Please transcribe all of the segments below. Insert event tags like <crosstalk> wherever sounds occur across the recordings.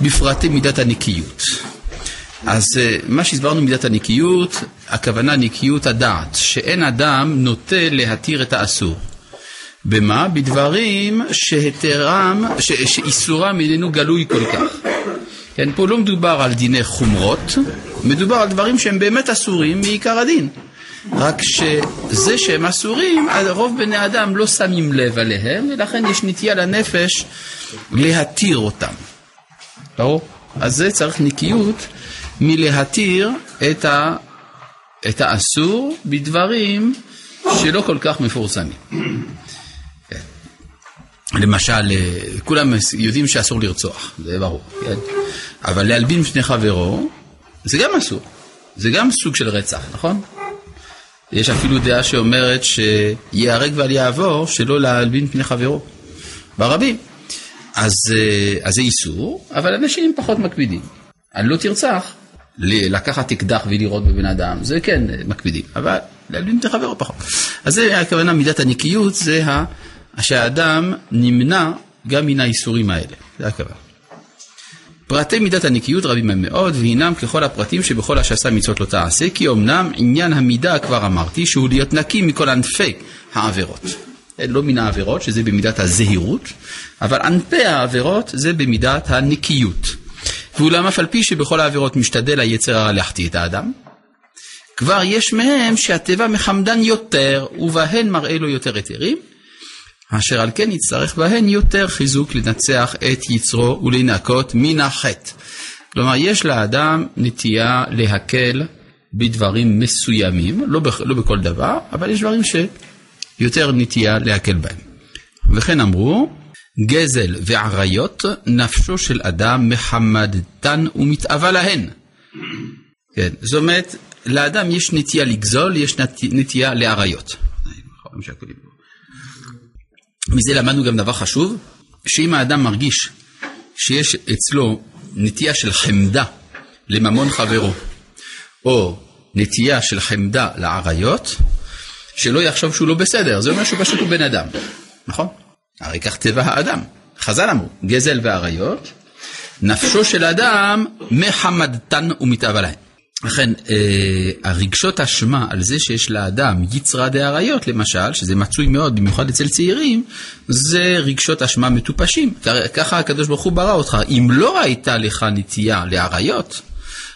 בפרטי מידת הנקיות. אז אה, מה שהסברנו מידת הנקיות, הכוונה נקיות הדעת, שאין אדם נוטה להתיר את האסור. במה? בדברים שהיתרם, ש, שאיסורם איננו גלוי כל כך. כן, פה לא מדובר על דיני חומרות, מדובר על דברים שהם באמת אסורים מעיקר הדין. רק שזה שהם אסורים, רוב בני אדם לא שמים לב עליהם, ולכן יש נטייה לנפש להתיר אותם. ברור? אז זה צריך נקיות מלהתיר את, ה, את האסור בדברים שלא כל כך מפורסמים. כן. למשל, כולם יודעים שאסור לרצוח, זה ברור, כן? אבל להלבין בפני חברו זה גם אסור, זה גם סוג של רצח, נכון? יש אפילו דעה שאומרת שייהרג ואל יעבור שלא להלבין פני חברו, ברבים. אז, אה, אז זה איסור, אבל אנשים פחות מקפידים. אני לא תרצח, לקחת אקדח ולירות בבן אדם, זה כן מקפידים, אבל להלבין פני חברו פחות. אז זה הכוונה מידת הנקיות, זה שהאדם נמנע גם מן האיסורים האלה, זה הכוונה. פרטי מידת הנקיות רבים הם מאוד, והינם ככל הפרטים שבכל השסה מצוות לא תעשה, כי אמנם עניין המידה, כבר אמרתי, שהוא להיות נקי מכל ענפי העבירות. לא מן העבירות, שזה במידת הזהירות, אבל ענפי העבירות זה במידת הנקיות. ואולם אף על פי שבכל העבירות משתדל היצר הרע להחטיא את האדם, כבר יש מהם שהטבע מחמדן יותר, ובהן מראה לו יותר היתרים, אשר על כן יצטרך בהן יותר חיזוק לנצח את יצרו ולנקות מן החטא. כלומר, יש לאדם נטייה להקל בדברים מסוימים, לא, בכ, לא בכל דבר, אבל יש דברים שיותר נטייה להקל בהם. וכן אמרו, גזל ועריות, נפשו של אדם מחמדתן ומתאווה להן. כן, זאת אומרת, לאדם יש נטייה לגזול, יש נטייה לעריות. מזה למדנו גם דבר חשוב, שאם האדם מרגיש שיש אצלו נטייה של חמדה לממון חברו, או נטייה של חמדה לעריות, שלא יחשוב שהוא לא בסדר, זה אומר שהוא פשוט הוא בן אדם, נכון? הרי כך טבע האדם. חז"ל אמרו, גזל ועריות, נפשו של אדם מחמדתן ומתאווה להם. לכן אה, הרגשות אשמה על זה שיש לאדם יצרה דאריות למשל, שזה מצוי מאוד במיוחד אצל צעירים, זה רגשות אשמה מטופשים. ככה הקדוש ברוך הוא ברא אותך. אם לא הייתה לך נטייה לאריות,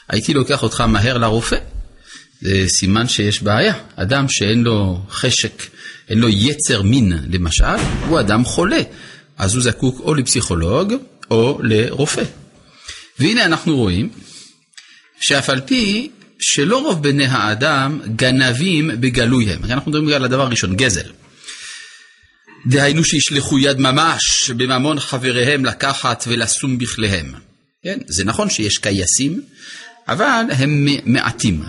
הייתי לוקח אותך מהר לרופא. זה סימן שיש בעיה. אדם שאין לו חשק, אין לו יצר מין למשל, הוא אדם חולה. אז הוא זקוק או לפסיכולוג או לרופא. והנה אנחנו רואים שאף על פי שלא רוב בני האדם גנבים בגלוי הם. אנחנו מדברים על הדבר הראשון, גזל. דהיינו שישלחו יד ממש בממון חבריהם לקחת ולשום בכליהם. כן? זה נכון שיש קייסים, אבל הם מעטים.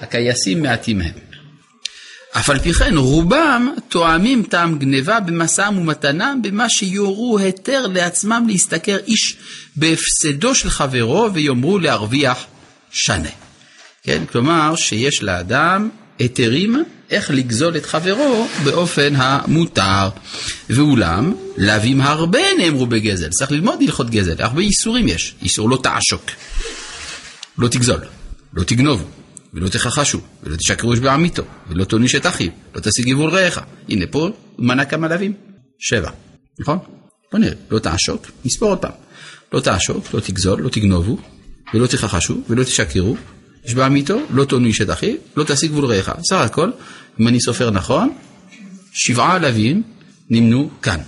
הקייסים מעטים הם. אף על פי כן רובם תואמים טעם גניבה במשאם ומתנם במה שיורו היתר לעצמם להשתכר איש בהפסדו של חברו ויאמרו להרוויח שנה. כן? כלומר שיש לאדם היתרים איך לגזול את חברו באופן המותר. ואולם, לאווים הרבה נאמרו בגזל. צריך ללמוד הלכות גזל, הרבה איסורים יש. איסור לא תעשוק, לא תגזול, לא תגנוב, ולא תכחשו, ולא תשקרו איש בעמיתו, ולא תוניש את אחיו, לא תשיג יבול רעך. הנה פה מנה כמה לאווים, שבע, נכון? בוא נראה, לא תעשוק, נספור עוד פעם. לא תעשוק, לא תגזול, לא תגנובו, ולא תכחשו, ולא תשקרו, יש בעמיתו, לא תונו איש את אחיו, לא תשיג גבול רעך. סך הכל, אם אני סופר נכון, שבעה לווים נמנו כאן.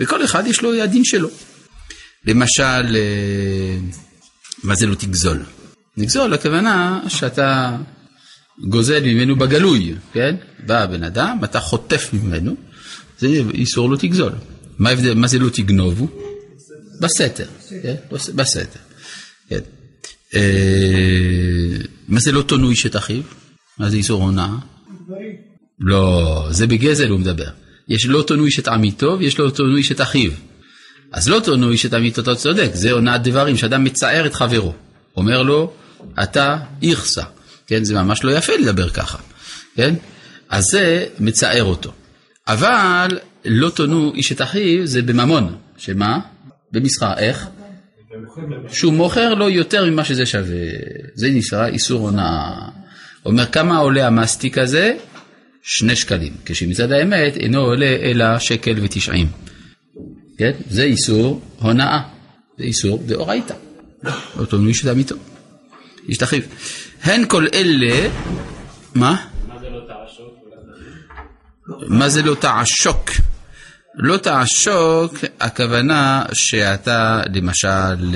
וכל אחד יש לו הדין שלו. למשל, אה, מה זה לא תגזול? לגזול, הכוונה שאתה גוזל ממנו בגלוי, כן? בא הבן אדם, אתה חוטף ממנו, זה איסור לא תגזול. מה, ההבדל, מה זה לא תגנובו? בסתר, כן? בסתר. כן. אה, מה זה לא תונו איש את אחיו? מה זה איסור הונאה? לא, זה בגזל הוא מדבר. יש לא תונו איש את עמיתו ויש לא תונו איש את אחיו. אז לא תונו איש את עמיתו, אתה צודק, זה הונאת דברים, שאדם מצער את חברו. אומר לו, אתה איכסה, כן? זה ממש לא יפה לדבר ככה, כן? אז זה מצער אותו. אבל לא תונו איש את אחיו זה בממון, שמה? במסחר, איך? שהוא מוכר לו יותר ממה שזה שווה. זה נקרא איסור הונאה. אומר כמה עולה המסטיק הזה? שני שקלים, כשמצד האמת אינו עולה אלא שקל ותשעים. כן? זה איסור הונאה, זה איסור דאורייתא. אותו מישהו אמיתו. יש תחליף. הן כל אלה, מה? מה זה לא תעשוק? לא תעשוק, הכוונה שאתה למשל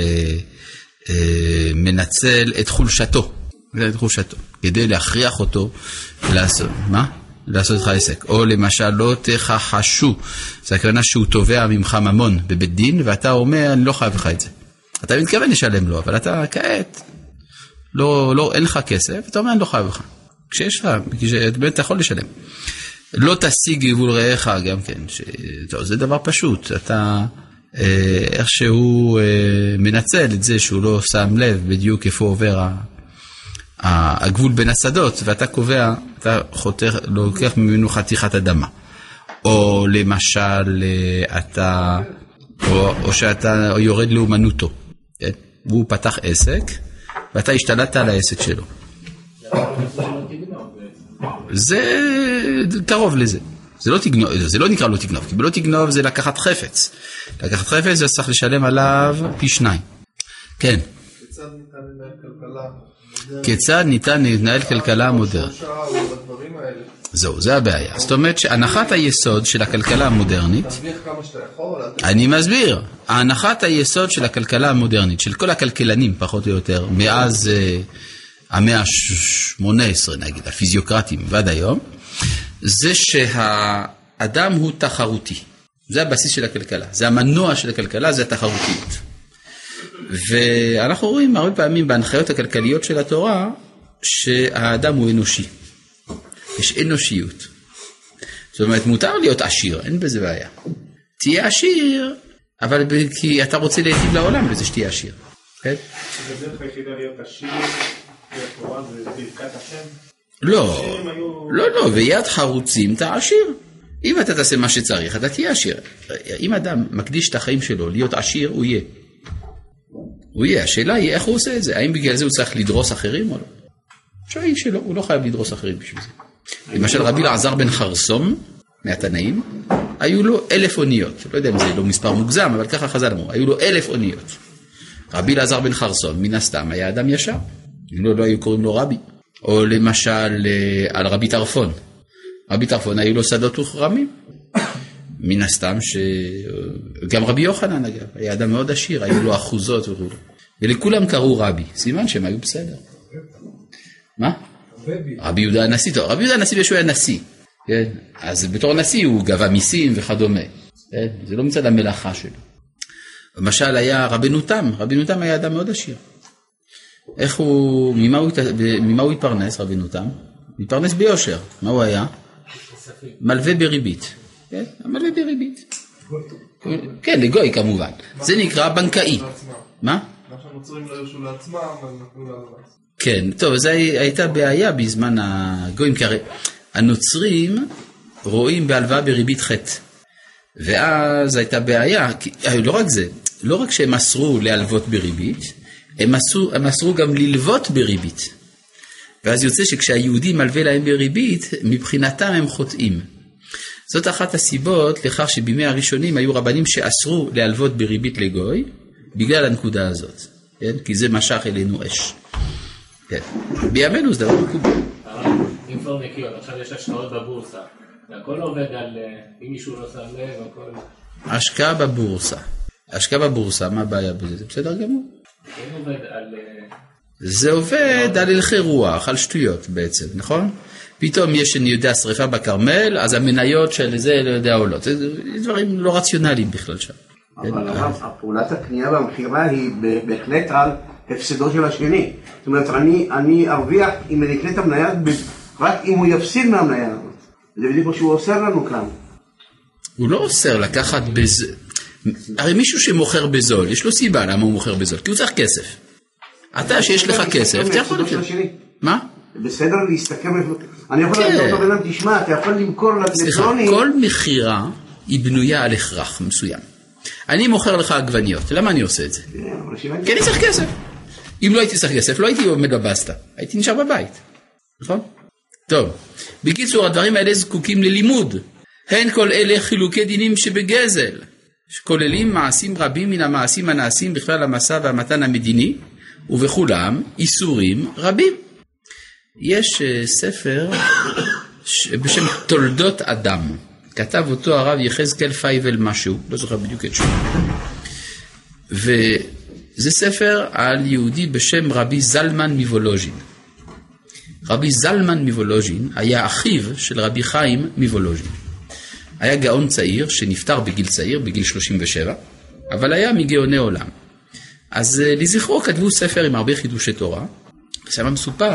אה, מנצל את חולשתו, את חולשתו, כדי להכריח אותו לעשות, מה? לעשות איתך עסק. או למשל לא תכחשו, זה הכוונה שהוא תובע ממך ממון בבית דין, ואתה אומר, אני לא חייב לך את זה. אתה מתכוון לשלם לו, אבל אתה כעת, לא, לא, אין לך כסף, אתה אומר, אני לא חייב לך. כשיש לך, אתה יכול לשלם. לא תשיג גבול רעך גם כן, ש... טוב, זה דבר פשוט, אתה אה, איכשהו אה, מנצל את זה שהוא לא שם לב בדיוק איפה עובר ה... הגבול בין השדות, ואתה קובע, אתה חותך, לוקח ממנו חתיכת אדמה. או למשל, אה, אתה, או, או שאתה יורד לאומנותו. כן? והוא פתח עסק, ואתה השתלטת על העסק שלו. זה קרוב לזה. זה לא, תגנוב, זה לא נקרא לא תגנוב, כי בלא תגנוב זה לקחת חפץ. לקחת חפץ זה צריך לשלם עליו פי שניים. כן. כיצד ניתן לנהל כלכלה מודרנית? זהו, זה הבעיה. זאת אומרת שהנחת היסוד של הכלכלה המודרנית, אני מסביר, הנחת היסוד של הכלכלה המודרנית, של כל הכלכלנים פחות או יותר, מאז uh, המאה ה-18 נגיד, הפיזיוקרטים ועד היום, זה שהאדם הוא תחרותי. זה הבסיס של הכלכלה, זה המנוע של הכלכלה, זה התחרותיות. ואנחנו רואים הרבה פעמים בהנחיות הכלכליות של התורה, שהאדם הוא אנושי. יש אנושיות. זאת אומרת, מותר להיות עשיר, אין בזה בעיה. תהיה עשיר, אבל כי אתה רוצה להיטיב לעולם בזה שתהיה עשיר. כן? זה הדרך היחידה להיות עשיר, והתורה זה ברכת השם? לא, לא, לא, ויד חרוצים אתה עשיר. אם אתה תעשה מה שצריך, אתה תהיה עשיר. אם אדם מקדיש את החיים שלו להיות עשיר, הוא יהיה. הוא יהיה. השאלה היא איך הוא עושה את זה. האם בגלל זה הוא צריך לדרוס אחרים או לא? היא שלא, הוא לא חייב לדרוס אחרים בשביל זה. למשל רבי אלעזר בן חרסום, מהתנאים, היו לו אלף אוניות. לא יודע אם זה לא מספר מוגזם, אבל ככה חז"ל אמרו, היו לו אלף אוניות. רבי אלעזר בן חרסון, מן הסתם, היה אדם ישר. אם לא, לא היו קוראים לו רבי. או למשל אה, על רבי טרפון. רבי טרפון היו לו שדות וכרמים. מן הסתם שגם רבי יוחנן אגב, היה אדם מאוד עשיר, היו לו אחוזות וכו'. ולכולם קראו רבי, סימן שהם היו בסדר. מה? רבי יהודה הנשיא, טוב, רבי יהודה הנשיא שהוא היה נשיא, כן? אז בתור נשיא הוא גבה מיסים וכדומה, כן? זה לא מצד המלאכה שלו. למשל היה רבנו תם, רבנו תם היה אדם מאוד עשיר. איך הוא, ממה הוא, ממה הוא התפרנס רבנו תם? הוא התפרנס ביושר, מה הוא היה? מלווה בריבית. כן, מלווה בריבית. כן, לגוי כמובן. זה נקרא בנקאי. מה? מה שהנוצרים לא הרשו לעצמם, אז נתנו להלוואה. כן, טוב, זו הייתה בעיה בזמן הגויים, כי הרי הנוצרים רואים בהלוואה בריבית חטא. ואז הייתה בעיה, כי, אה, לא רק זה, לא רק שהם אסרו להלוות בריבית, הם אסרו, הם אסרו גם ללוות בריבית. ואז יוצא שכשהיהודי מלווה להם בריבית, מבחינתם הם חוטאים. זאת אחת הסיבות לכך שבימי הראשונים היו רבנים שאסרו להלוות בריבית לגוי, בגלל הנקודה הזאת, כן? כי זה משך אלינו אש. כן. בימינו זה דבר מקובל. אם כבר מכיר, עכשיו יש השקעות בבורסה. והכל עובד על, אה, אם מישהו לא שם לב, הכל... השקעה בבורסה. השקעה בבורסה, מה הבעיה בזה? זה בסדר גמור. כן עובד על... אה, זה עובד על הלכי רוח, על שטויות בעצם, נכון? פתאום יש, אני יודע, שריפה בכרמל, אז המניות של זה לא יודע עולות. זה דברים לא רציונליים בכלל שם. אבל כן? הפעולת הקנייה והמכירה היא בהחלט על הפסדו של השני. זאת אומרת, אני, אני ארוויח אם אני אקנה את המניה רק אם הוא יפסיד מהמניה הזאת. זה בדיוק מה שהוא אוסר לנו כאן. הוא לא אוסר לקחת בזה... הרי מישהו שמוכר בזול, יש לו סיבה למה הוא מוכר בזול, כי הוא צריך כסף. אתה שיש לך כסף, אתה יכול. מה? בסדר להסתכל, אני יכול להגיד לאותו בן אדם, תשמע, אתה יכול למכור לפלוני. סליחה, כל מכירה היא בנויה על הכרח מסוים. אני מוכר לך עגבניות, למה אני עושה את זה? כן, כי אני צריך כסף. אם לא הייתי צריך כסף, לא הייתי עומד בבסטה, הייתי נשאר בבית, נכון? טוב, בקיצור, הדברים האלה זקוקים ללימוד. הן כל אלה חילוקי דינים שבגזל, שכוללים מעשים רבים מן המעשים הנעשים בכלל המשא והמתן המדיני, ובכולם איסורים רבים. יש אה, ספר בשם תולדות אדם, כתב אותו הרב יחזקאל פייבל משהו, לא זוכר בדיוק את שמו. וזה ספר על יהודי בשם רבי זלמן מוולוז'ין. רבי זלמן מוולוז'ין היה אחיו של רבי חיים מוולוז'ין. היה גאון צעיר שנפטר בגיל צעיר, בגיל 37, אבל היה מגאוני עולם. אז אה, לזכרו כתבו ספר עם הרבה חידושי תורה, שם מסופר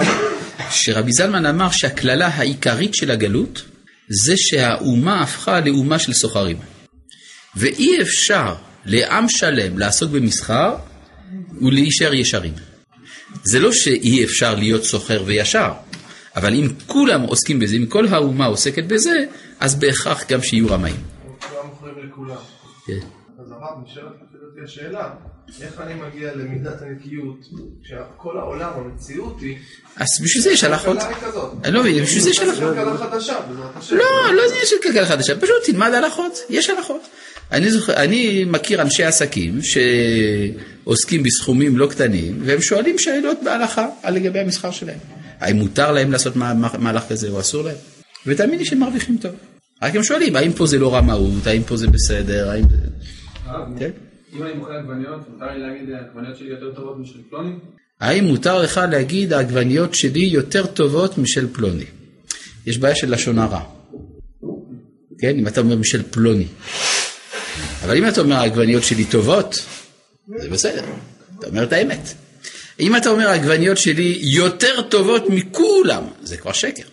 שרבי זלמן אמר שהקללה העיקרית של הגלות זה שהאומה הפכה לאומה של סוחרים. ואי אפשר לעם שלם לעסוק במסחר ולהישאר ישרים. זה לא שאי אפשר להיות סוחר וישר, אבל אם כולם עוסקים בזה, אם כל האומה עוסקת בזה, אז בהכרח גם שיהיו רמאים. כולם מוכרים לכולם. כן. אז הרב, נשאלת לפי השאלה, איך אני מגיע למידת הנקיות, כשכל העולם, המציאות היא, אז בשביל זה יש הלכות. אני לא מבין, בשביל זה יש הלכות. כלכלה חדשה. לא, לא עניין של כלכלה חדשה, פשוט תלמד הלכות, יש הלכות. אני, מכיר אנשי עסקים שעוסקים בסכומים לא קטנים, והם שואלים שאלות בהלכה על לגבי המסחר שלהם. האם מותר להם לעשות מה- מה- מהלך כזה או אסור להם? ותאמין לי שהם מרוויחים טוב. רק הם שואלים, האם פה זה לא רמאות, האם פה זה בסדר, האם זה... כן? אם אני מוכר עגבניות, מותר לי להגיד העגבניות שלי יותר טובות משל פלוני? האם מותר לך להגיד העגבניות שלי יותר טובות משל פלוני? יש בעיה של לשון הרע. כן, אם אתה אומר משל פלוני. אבל אם אתה אומר העגבניות שלי טובות, זה בסדר, אתה אומר את האמת. אם אתה אומר העגבניות שלי יותר טובות מכולם, זה כבר שקר.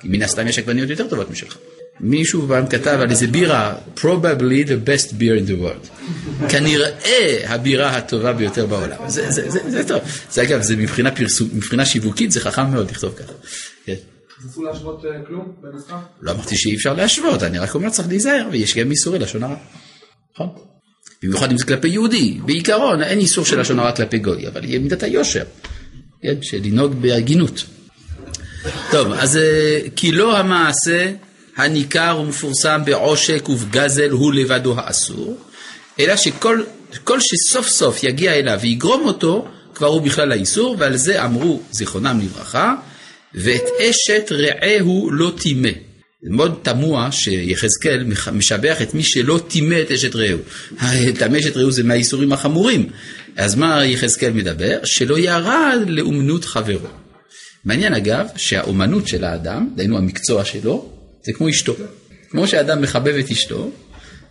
כי מן הסתם יש עגבניות יותר טובות משלך. מישהו פעם כתב על איזה בירה, probably the best beer in the world. כנראה הבירה הטובה ביותר בעולם. זה, זה, זה, זה טוב. זה אגב, זה מבחינה פרסום, מבחינה שיווקית, זה חכם מאוד לכתוב ככה. כן. אז אסור להשוות אה, כלום במסחר? לא אמרתי שאי אפשר להשוות, אני רק אומר צריך להיזהר, ויש גם איסורי לשון הרע. נכון? במיוחד אם זה כלפי יהודי. בעיקרון אין איסור של לשון הרע כלפי גוי, אבל יהיה מידת היושר, כן? של לנהוג בהגינות. טוב, אז אה, כי לא המעשה הניכר ומפורסם בעושק ובגזל הוא לבדו האסור, אלא שכל כל שסוף סוף יגיע אליו ויגרום אותו, כבר הוא בכלל האיסור, ועל זה אמרו זיכרונם לברכה, ואת אשת רעהו לא טימא. מאוד תמוה שיחזקאל משבח את מי שלא טימא את אשת רעהו. טמא אשת רעהו זה מהאיסורים החמורים. אז מה יחזקאל מדבר? שלא ירד לאומנות חברו. מעניין אגב, שהאומנות של האדם, דהיינו המקצוע שלו, זה כמו אשתו. כמו שאדם מחבב את אשתו,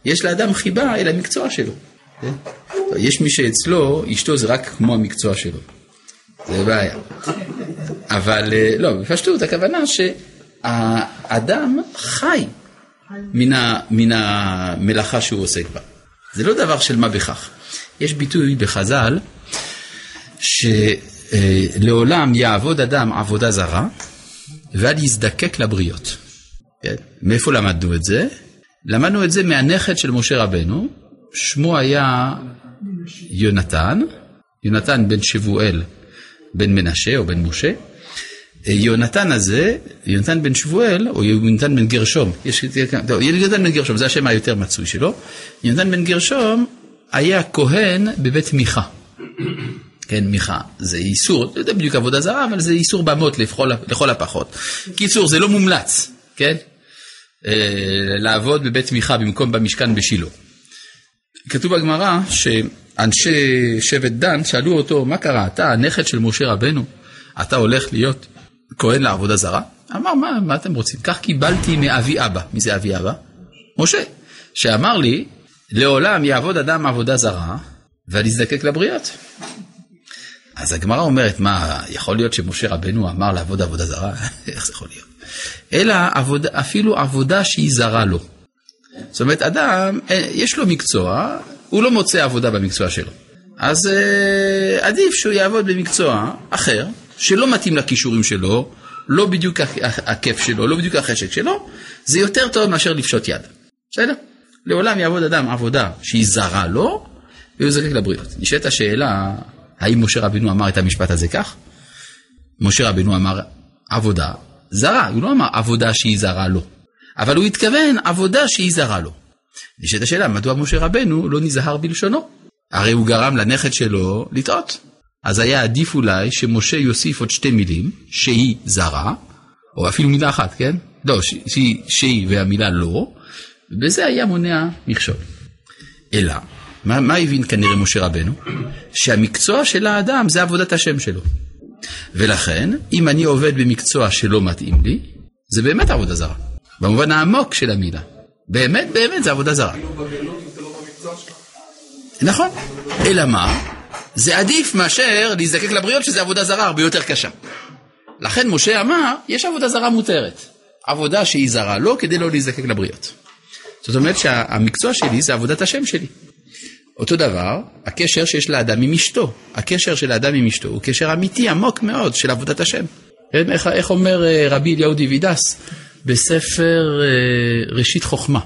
יש לאדם חיבה אל המקצוע שלו. כן? יש מי שאצלו, אשתו זה רק כמו המקצוע שלו. זה בעיה. אבל אה, לא, בפשטות הכוונה שהאדם חי מן, ה, מן המלאכה שהוא עוסק בה. זה לא דבר של מה בכך. יש ביטוי בחז"ל שלעולם יעבוד אדם עבודה זרה ואל יזדקק לבריות. כן? מאיפה למדנו את זה? למדנו את זה מהנכד של משה רבנו, שמו היה יונתן, יונתן בן שבואל בן מנשה או בן משה. יונתן הזה, יונתן בן שבואל, או יונתן בן גרשום, יש, טוב, יונתן בן גרשום, זה השם היותר מצוי שלו. יונתן בן גרשום היה כהן בבית מיכה. כן, מיכה, זה איסור, לא יודע בדיוק עבודה זרה, אבל זה איסור במות לכל, לכל הפחות. קיצור, זה לא מומלץ, כן? אה, לעבוד בבית מיכה במקום במשכן בשילה. כתוב בגמרא שאנשי שבט דן שאלו אותו, מה קרה, אתה הנכד של משה רבנו, אתה הולך להיות כהן לעבודה זרה? אמר, מה, מה אתם רוצים? כך קיבלתי מאבי אבא. מי זה אבי אבא? משה, שאמר לי, לעולם יעבוד אדם עבודה זרה, ואל יזדקק לבריות. אז הגמרא אומרת, מה, יכול להיות שמשה רבנו אמר לעבוד עבודה זרה? <laughs> איך זה יכול להיות? אלא עבודה, אפילו עבודה שהיא זרה לו. זאת אומרת, אדם, אה, יש לו מקצוע, הוא לא מוצא עבודה במקצוע שלו. אז אה, עדיף שהוא יעבוד במקצוע אחר, שלא מתאים לכישורים שלו, לא בדיוק הכ- הכיף שלו, לא בדיוק החשק שלו, זה יותר טוב מאשר לפשוט יד. בסדר? לעולם יעבוד אדם עבודה שהיא זרה לו, והוא יזקק לבריות. נשאלת השאלה, האם משה רבינו אמר את המשפט הזה כך? משה רבינו אמר עבודה זרה, הוא לא אמר עבודה שהיא זרה לו, אבל הוא התכוון עבודה שהיא זרה לו. נשאלת השאלה, מדוע משה רבנו לא נזהר בלשונו? הרי הוא גרם לנכד שלו לטעות. אז היה עדיף אולי שמשה יוסיף עוד שתי מילים, שהיא זרה, או אפילו מילה אחת, כן? לא, שהיא, שהיא והמילה לא, וזה היה מונע מכשול. אלא, מה, מה הבין כנראה משה רבנו? שהמקצוע של האדם זה עבודת השם שלו. ולכן, אם אני עובד במקצוע שלא מתאים לי, זה באמת עבודה זרה. במובן העמוק של המילה. באמת, באמת זה עבודה זרה. נכון. אלא מה? זה עדיף מאשר להזדקק לבריות שזה עבודה זרה הרבה יותר קשה. לכן משה אמר, יש עבודה זרה מותרת. עבודה שהיא זרה לא כדי לא להזדקק לבריות. זאת אומרת שהמקצוע שלי זה עבודת השם שלי. אותו דבר, הקשר שיש לאדם עם אשתו. הקשר של האדם עם אשתו הוא קשר אמיתי עמוק מאוד של עבודת השם. איך, איך אומר אה, רבי אליהו דיווידס בספר אה, ראשית חוכמה?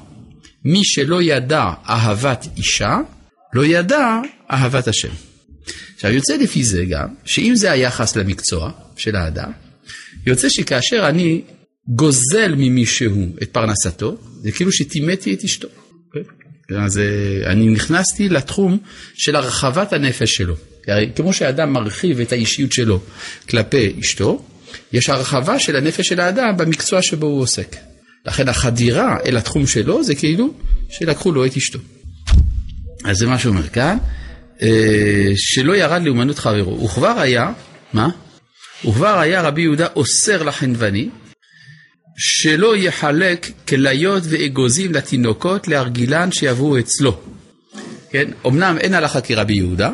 מי שלא ידע אהבת אישה, לא ידע אהבת השם. עכשיו יוצא לפי זה גם, שאם זה היחס למקצוע של האדם, יוצא שכאשר אני גוזל ממישהו את פרנסתו, זה כאילו שטימאתי את אשתו. כן? אז אה, אני נכנסתי לתחום של הרחבת הנפש שלו. הרי כמו שאדם מרחיב את האישיות שלו כלפי אשתו, יש הרחבה של הנפש של האדם במקצוע שבו הוא עוסק. לכן החדירה אל התחום שלו זה כאילו שלקחו לו את אשתו. אז זה מה שאומר כאן, שלא ירד לאומנות חברו. וכבר היה, מה? וכבר היה רבי יהודה אוסר לחנווני, שלא יחלק כליות ואגוזים לתינוקות להרגילן שיבואו אצלו. כן? אמנם אין הלכה כרבי יהודה,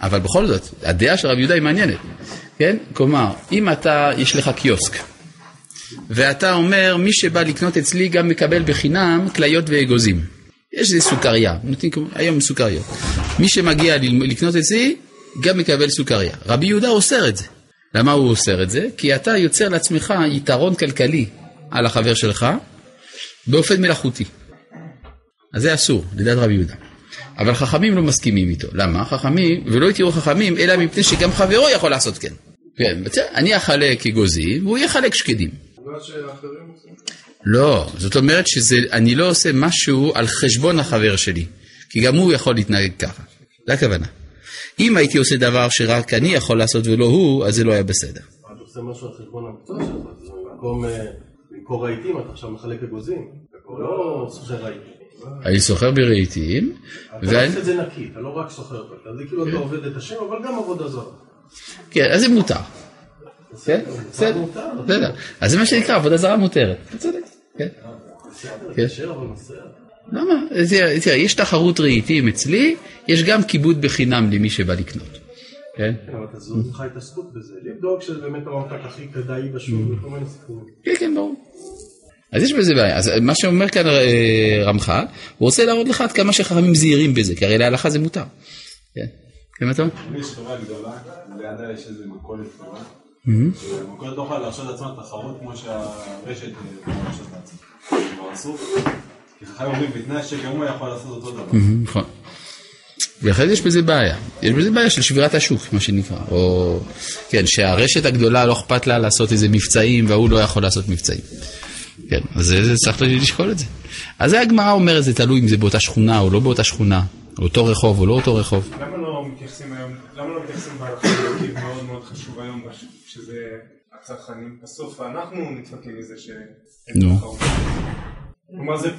אבל בכל זאת, הדעה של רבי יהודה היא מעניינת. כן? כלומר, אם אתה, יש לך קיוסק, ואתה אומר, מי שבא לקנות אצלי גם מקבל בחינם כליות ואגוזים. יש איזה סוכריה, נותנים היום סוכריות. מי שמגיע לקנות אצלי, גם מקבל סוכריה. רבי יהודה אוסר את זה. למה הוא אוסר את זה? כי אתה יוצר לעצמך יתרון כלכלי על החבר שלך באופן מלאכותי. אז זה אסור, לדעת רבי יהודה. אבל חכמים לא מסכימים איתו. למה? חכמים, ולא התירו חכמים, אלא מפני שגם חברו יכול לעשות כן. כן, בסדר, אני אחלק אגוזים, והוא יחלק שקדים. לא, זאת אומרת שאני לא עושה משהו על חשבון החבר שלי, כי גם הוא יכול להתנהג ככה, זה הכוונה. אם הייתי עושה דבר שרק אני יכול לעשות ולא הוא, אז זה לא היה בסדר. אתה עושה משהו על חשבון המקצוע שלך, זה במקום אה, למכור רהיטים, אתה עכשיו מחלק אגוזים. לא סוחר רהיטים. אני סוחר ברהיטים, אתה עושה את זה נקי, אתה לא רק סוחר זה כאילו אתה עובד את השם, אבל גם עבודה זרה. כן, אז זה מותר. כן, בסדר, בסדר. אז זה מה שנקרא עבודה זרה מותרת. אתה צודק, כן. למה? תראה, יש תחרות רהיטים אצלי, יש גם כיבוד בחינם למי שבא לקנות. כן? כן, אבל זו לך התעסקות בזה, לבדוק שזה באמת הממתק הכי כדאי בשוק וכל מיני סיפורים. כן, כן, ברור. אז יש בזה בעיה. אז מה שאומר כאן אה, רמח"ל, הוא רוצה להראות לך עד כמה שחכמים זהירים בזה, כי הרי להלכה זה מותר. כן, כן, מה אתה אומר? אם יש חברה גדולה, לידה יש איזה מכולת קטנה, המכולת לא יכולה להרשות לעצמה תחרות כמו שהרשת אה, מרשות לעצמה. כלומר, אסור, כי חכמים אומרים בתנאי שגם הוא יכול לעשות אותו דבר. נכון. ואחרי זה יש בזה בעיה. יש בזה בעיה של שבירת השוק, מה שנקרא. או, כן, שהרשת הגדולה לא אכפת לה לעשות איזה מבצעים, וההוא לא יכול לעשות מבצעים. כן, אז זה, זה צריך לשקול את זה. אז זה הגמרא אומרת, זה תלוי אם זה באותה שכונה או לא באותה שכונה, אותו רחוב או לא אותו רחוב. למה לא מתייחסים היום, למה לא מתייחסים בהלכה למרכיב <coughs> מאוד מאוד חשוב היום, שזה הצרכנים? בסוף אנחנו נדפקים מזה שאין נו. כלומר זה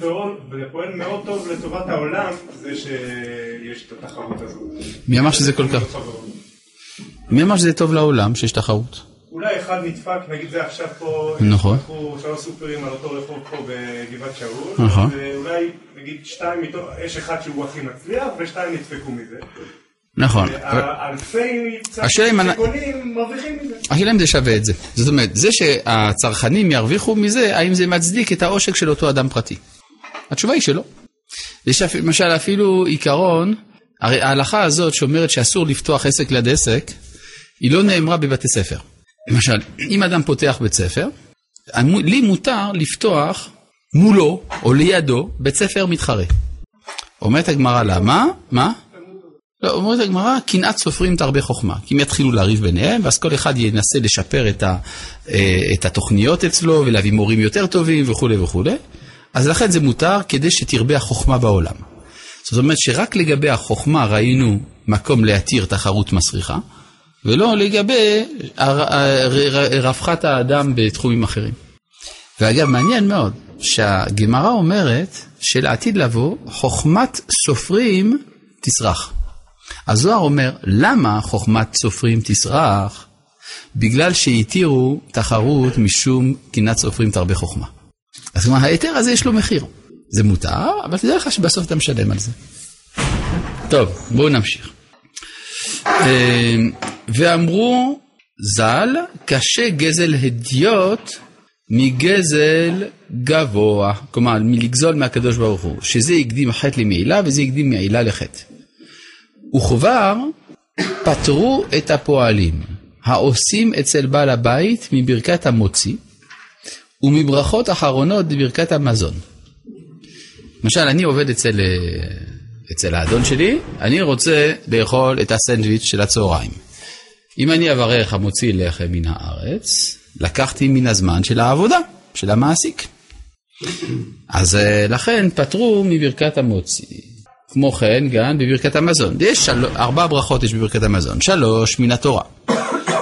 פועל, מאוד טוב לטובת העולם, זה שיש את התחרות הזאת. מי אמר שזה כל כך? מי אמר שזה טוב לעולם, שיש תחרות? אולי אחד נדפק, נגיד זה עכשיו פה, נכון. נדפקו שלוש סופרים על אותו רחוב פה בגבעת שאול, נכון. ואולי נגיד שתיים מתוך, יש אחד שהוא הכי מצליח ושתיים נדפקו מזה. נכון. אלפי השאלה אם אני- שקונים מרוויחים מזה. השאלה אם זה שווה את זה. זאת אומרת, זה שהצרכנים ירוויחו מזה, האם זה מצדיק את העושק של אותו אדם פרטי? התשובה היא שלא. יש למשל אפילו עיקרון, הרי ההלכה הזאת שאומרת שאסור לפתוח עסק ליד עסק, היא לא נאמרה בבתי ספר. למשל, אם אדם פותח בית ספר, לי מותר לפתוח מולו או לידו בית ספר מתחרה. אומרת הגמרא למה? מה? לא, אומרת הגמרא, קנאת סופרים תרבה חוכמה. כי הם יתחילו לריב ביניהם, ואז כל אחד ינסה לשפר את, ה, אה, את התוכניות אצלו, ולהביא מורים יותר טובים וכולי וכולי. אז לכן זה מותר כדי שתרבה החוכמה בעולם. זאת אומרת שרק לגבי החוכמה ראינו מקום להתיר תחרות מסריחה, ולא לגבי רווחת האדם בתחומים אחרים. ואגב, מעניין מאוד, שהגמרא אומרת שלעתיד לבוא, חוכמת סופרים תסרח. הזוהר אומר, למה חוכמת סופרים תסרח? בגלל שהתירו תחרות משום קנאת סופרים תרבה חוכמה. אז כלומר, ההיתר הזה יש לו מחיר. זה מותר, אבל תדע לך שבסוף אתה משלם על זה. טוב, בואו נמשיך. אה, ואמרו ז"ל, קשה גזל הדיוט מגזל גבוה, כלומר מלגזול מהקדוש ברוך הוא, שזה הקדים חטא למעילה וזה הקדים מעילה לחטא. וכבר פטרו את הפועלים העושים אצל בעל הבית מברכת המוציא ומברכות אחרונות בברכת המזון. למשל, אני עובד אצל, אה, אצל האדון שלי, אני רוצה לאכול את הסנדוויץ' של הצהריים. אם אני אברך המוציא לחם מן הארץ, לקחתי מן הזמן של העבודה, של המעסיק. אז אה, לכן פטרו מברכת המוציא. כמו כן, גם בברכת המזון. יש של... ארבע ברכות יש בברכת המזון, שלוש מן התורה.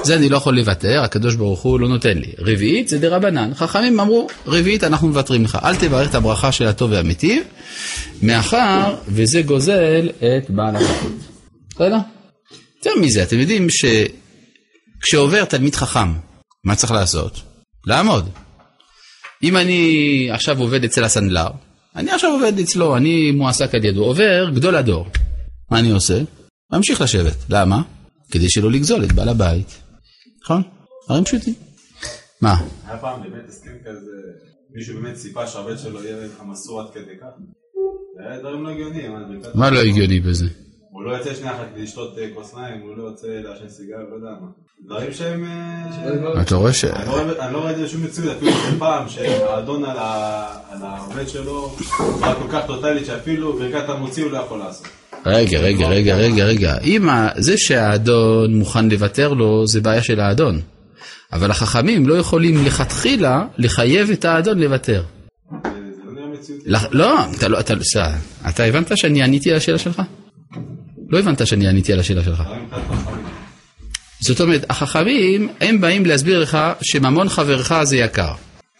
זה אני לא יכול לוותר, הקדוש ברוך הוא לא נותן לי. רביעית זה דרבנן. חכמים אמרו, רביעית אנחנו מוותרים לך. אל תברך את הברכה של הטוב והמיטיב, מאחר וזה גוזל את בעל הברכות. בסדר? יותר מזה, אתם יודעים שכשעובר תלמיד חכם, מה צריך לעשות? לעמוד. אם אני עכשיו עובד אצל הסנדלר, אני עכשיו עובד אצלו, אני מועסק על ידו, עובר גדול הדור. מה אני עושה? ממשיך לשבת. למה? כדי שלא לגזול את בעל הבית. נכון? דברים פשוטים. מה? היה פעם באמת הסכם כזה, מישהו באמת ציפה שהבן שלו יהיה המסור עד כדי כך? זה היה דברים לא הגיוניים. מה לא הגיוני בזה? הוא לא יוצא שנייה אחת כדי לשתות אה, כוס מים, הוא לא יוצא לעשן סיגר, לא יודע מה. דברים שהם... אה, אתה רואה ש... אני לא, לא את זה בשום מציאות, אפילו פעם שהאדון על העובד שלו בצורה כל כך טוטאלית שאפילו ברכת המוציא הוא לא יכול לעשות. רגע, רגע, רגע, רגע, רגע. אם זה שהאדון מוכן לוותר לו, זה בעיה של האדון. אבל החכמים לא יכולים לכתחילה לחייב את האדון לוותר. לא, לא, אתה לא, אתה, אתה הבנת שאני עניתי על השאלה שלך? לא הבנת שאני עניתי על השאלה שלך. זאת אומרת, החכמים, הם באים להסביר לך שממון חברך זה יקר.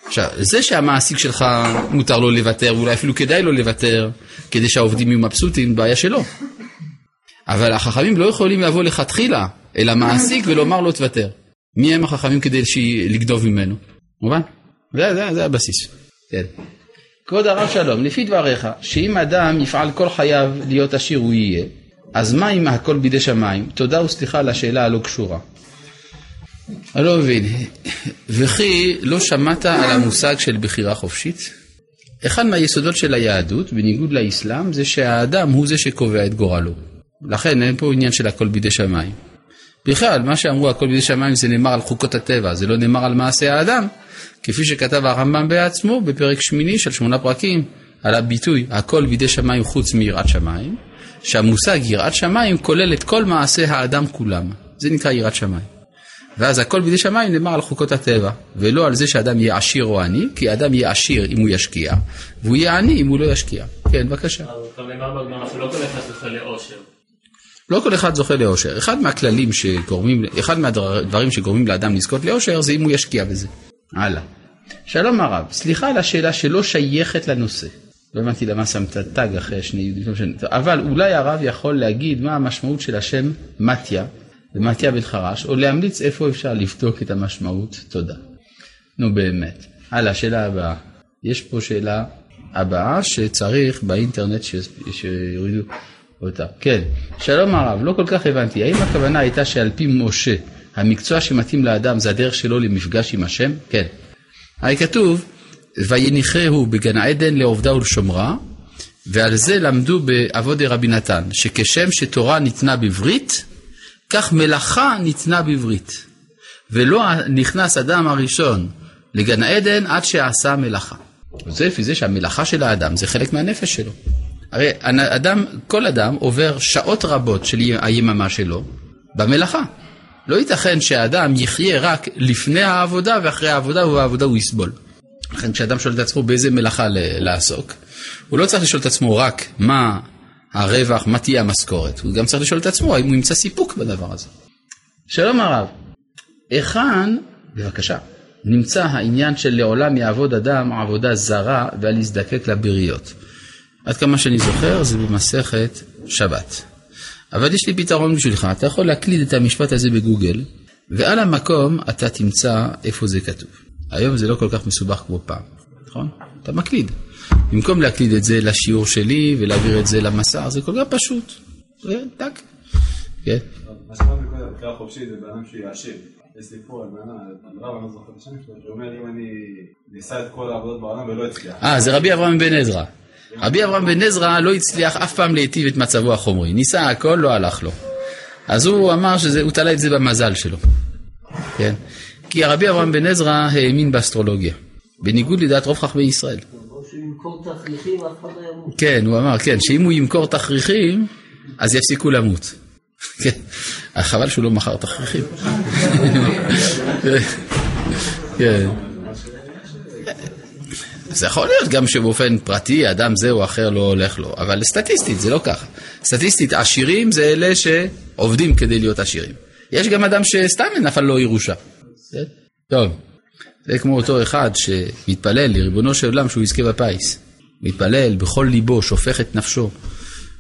עכשיו, זה שהמעסיק שלך מותר לו לוותר, ואולי אפילו כדאי לו לוותר, כדי שהעובדים יהיו מבסוטים, בעיה שלו. אבל החכמים לא יכולים לבוא לכתחילה אל המעסיק ולומר לו תוותר. מי הם החכמים כדי לגדוב ממנו? מובן? זה, זה, זה הבסיס. כן. כבוד הרב שלום, לפי דבריך, שאם אדם יפעל כל חייו להיות עשיר הוא יהיה, אז מה אם הכל בידי שמיים? תודה וסליחה על השאלה הלא קשורה. אני לא מבין. וכי לא שמעת על המושג של בחירה חופשית? אחד מהיסודות של היהדות, בניגוד לאסלאם, זה שהאדם הוא זה שקובע את גורלו. לכן אין פה עניין של הכל בידי שמיים. בכלל, מה שאמרו הכל בידי שמיים זה נאמר על חוקות הטבע, זה לא נאמר על מעשה האדם, כפי שכתב הרמב"ם בעצמו בפרק שמיני של שמונה פרקים, על הביטוי הכל בידי שמיים חוץ מיראת שמיים, שהמושג יראת שמיים כולל את כל מעשי האדם כולם. זה נקרא יראת שמיים. ואז הכל בידי שמיים נאמר על חוקות הטבע, ולא על זה שאדם יהיה עשיר או עני, כי אדם יהיה עשיר אם הוא ישקיע, והוא יהיה עני אם הוא לא ישקיע. כן, בבקשה. לא כל אחד זוכה לאושר. אחד מהכללים שגורמים, אחד מהדברים שגורמים לאדם לזכות לאושר זה אם הוא ישקיע בזה. הלאה. שלום הרב, סליחה על השאלה שלא שייכת לנושא. לא הבנתי למה שמת תג אחרי שני יהודים, לא אבל אולי הרב יכול להגיד מה המשמעות של השם מתיה ומתיה בן חרש, או להמליץ איפה אפשר לבדוק את המשמעות. תודה. נו באמת. הלאה, שאלה הבאה. יש פה שאלה הבאה שצריך באינטרנט שיורידו אותה. כן, שלום הרב, לא כל כך הבנתי. האם הכוונה הייתה שעל פי משה, המקצוע שמתאים לאדם זה הדרך שלו למפגש עם השם? כן. הרי כתוב, ויניחהו בגן עדן לעובדה ולשומרה, ועל זה למדו בעבודי רבי נתן, שכשם שתורה ניתנה בברית, כך מלאכה ניתנה בברית. ולא נכנס אדם הראשון לגן עדן עד שעשה מלאכה. זה לפי זה שהמלאכה של האדם זה חלק מהנפש שלו. הרי אדם, כל אדם עובר שעות רבות של היממה שלו במלאכה. לא ייתכן שהאדם יחיה רק לפני העבודה ואחרי העבודה ובעבודה הוא יסבול. לכן כשאדם שואל את עצמו באיזה מלאכה לעסוק, הוא לא צריך לשאול את עצמו רק מה הרווח, מה תהיה המשכורת, הוא גם צריך לשאול את עצמו האם הוא ימצא סיפוק בדבר הזה. שלום הרב, היכן, בבקשה, נמצא העניין של לעולם יעבוד אדם עבודה זרה ואל יזדקק לבריות. עד כמה שאני זוכר זה במסכת שבת. אבל יש לי פתרון בשבילך, אתה יכול להקליד את המשפט הזה בגוגל, ועל המקום אתה תמצא איפה זה כתוב. היום זה לא כל כך מסובך כמו פעם, נכון? אתה מקליד. במקום להקליד את זה לשיעור שלי ולהעביר את זה למסע, זה כל כך פשוט. טק. כן. מה שאמרתי קודם, בחירה חופשית זה בן אדם שיעשיר. יש סיפור על בן אדם, אני לא זוכר את השם שלו, שאומר אם אני ניסה את כל העבודות בעולם ולא הצליח. אה, זה רבי אברהם בן עזרא. רבי אברהם בן עזרא לא הצליח אף פעם להיטיב את מצבו החומרי. ניסה הכל, לא הלך לו. אז הוא אמר שהוא תלה את זה במזל שלו. כן? כי הרבי אברהם בן עזרא האמין באסטרולוגיה. בניגוד לדעת רוב חכמי ישראל. כן, הוא אמר, כן, שאם הוא ימכור תכריכים, אז יפסיקו למות. <laughs> כן, חבל שהוא לא מכר תכריכים. <laughs> כן. זה יכול להיות גם שבאופן פרטי אדם זה או אחר לא הולך לו, אבל סטטיסטית זה לא ככה. סטטיסטית עשירים זה אלה שעובדים כדי להיות עשירים. יש גם אדם שסתם נפל לו ירושה. טוב, זה כמו אותו אחד שמתפלל לריבונו של עולם שהוא יזכה בפיס. מתפלל בכל ליבו, שופך את נפשו.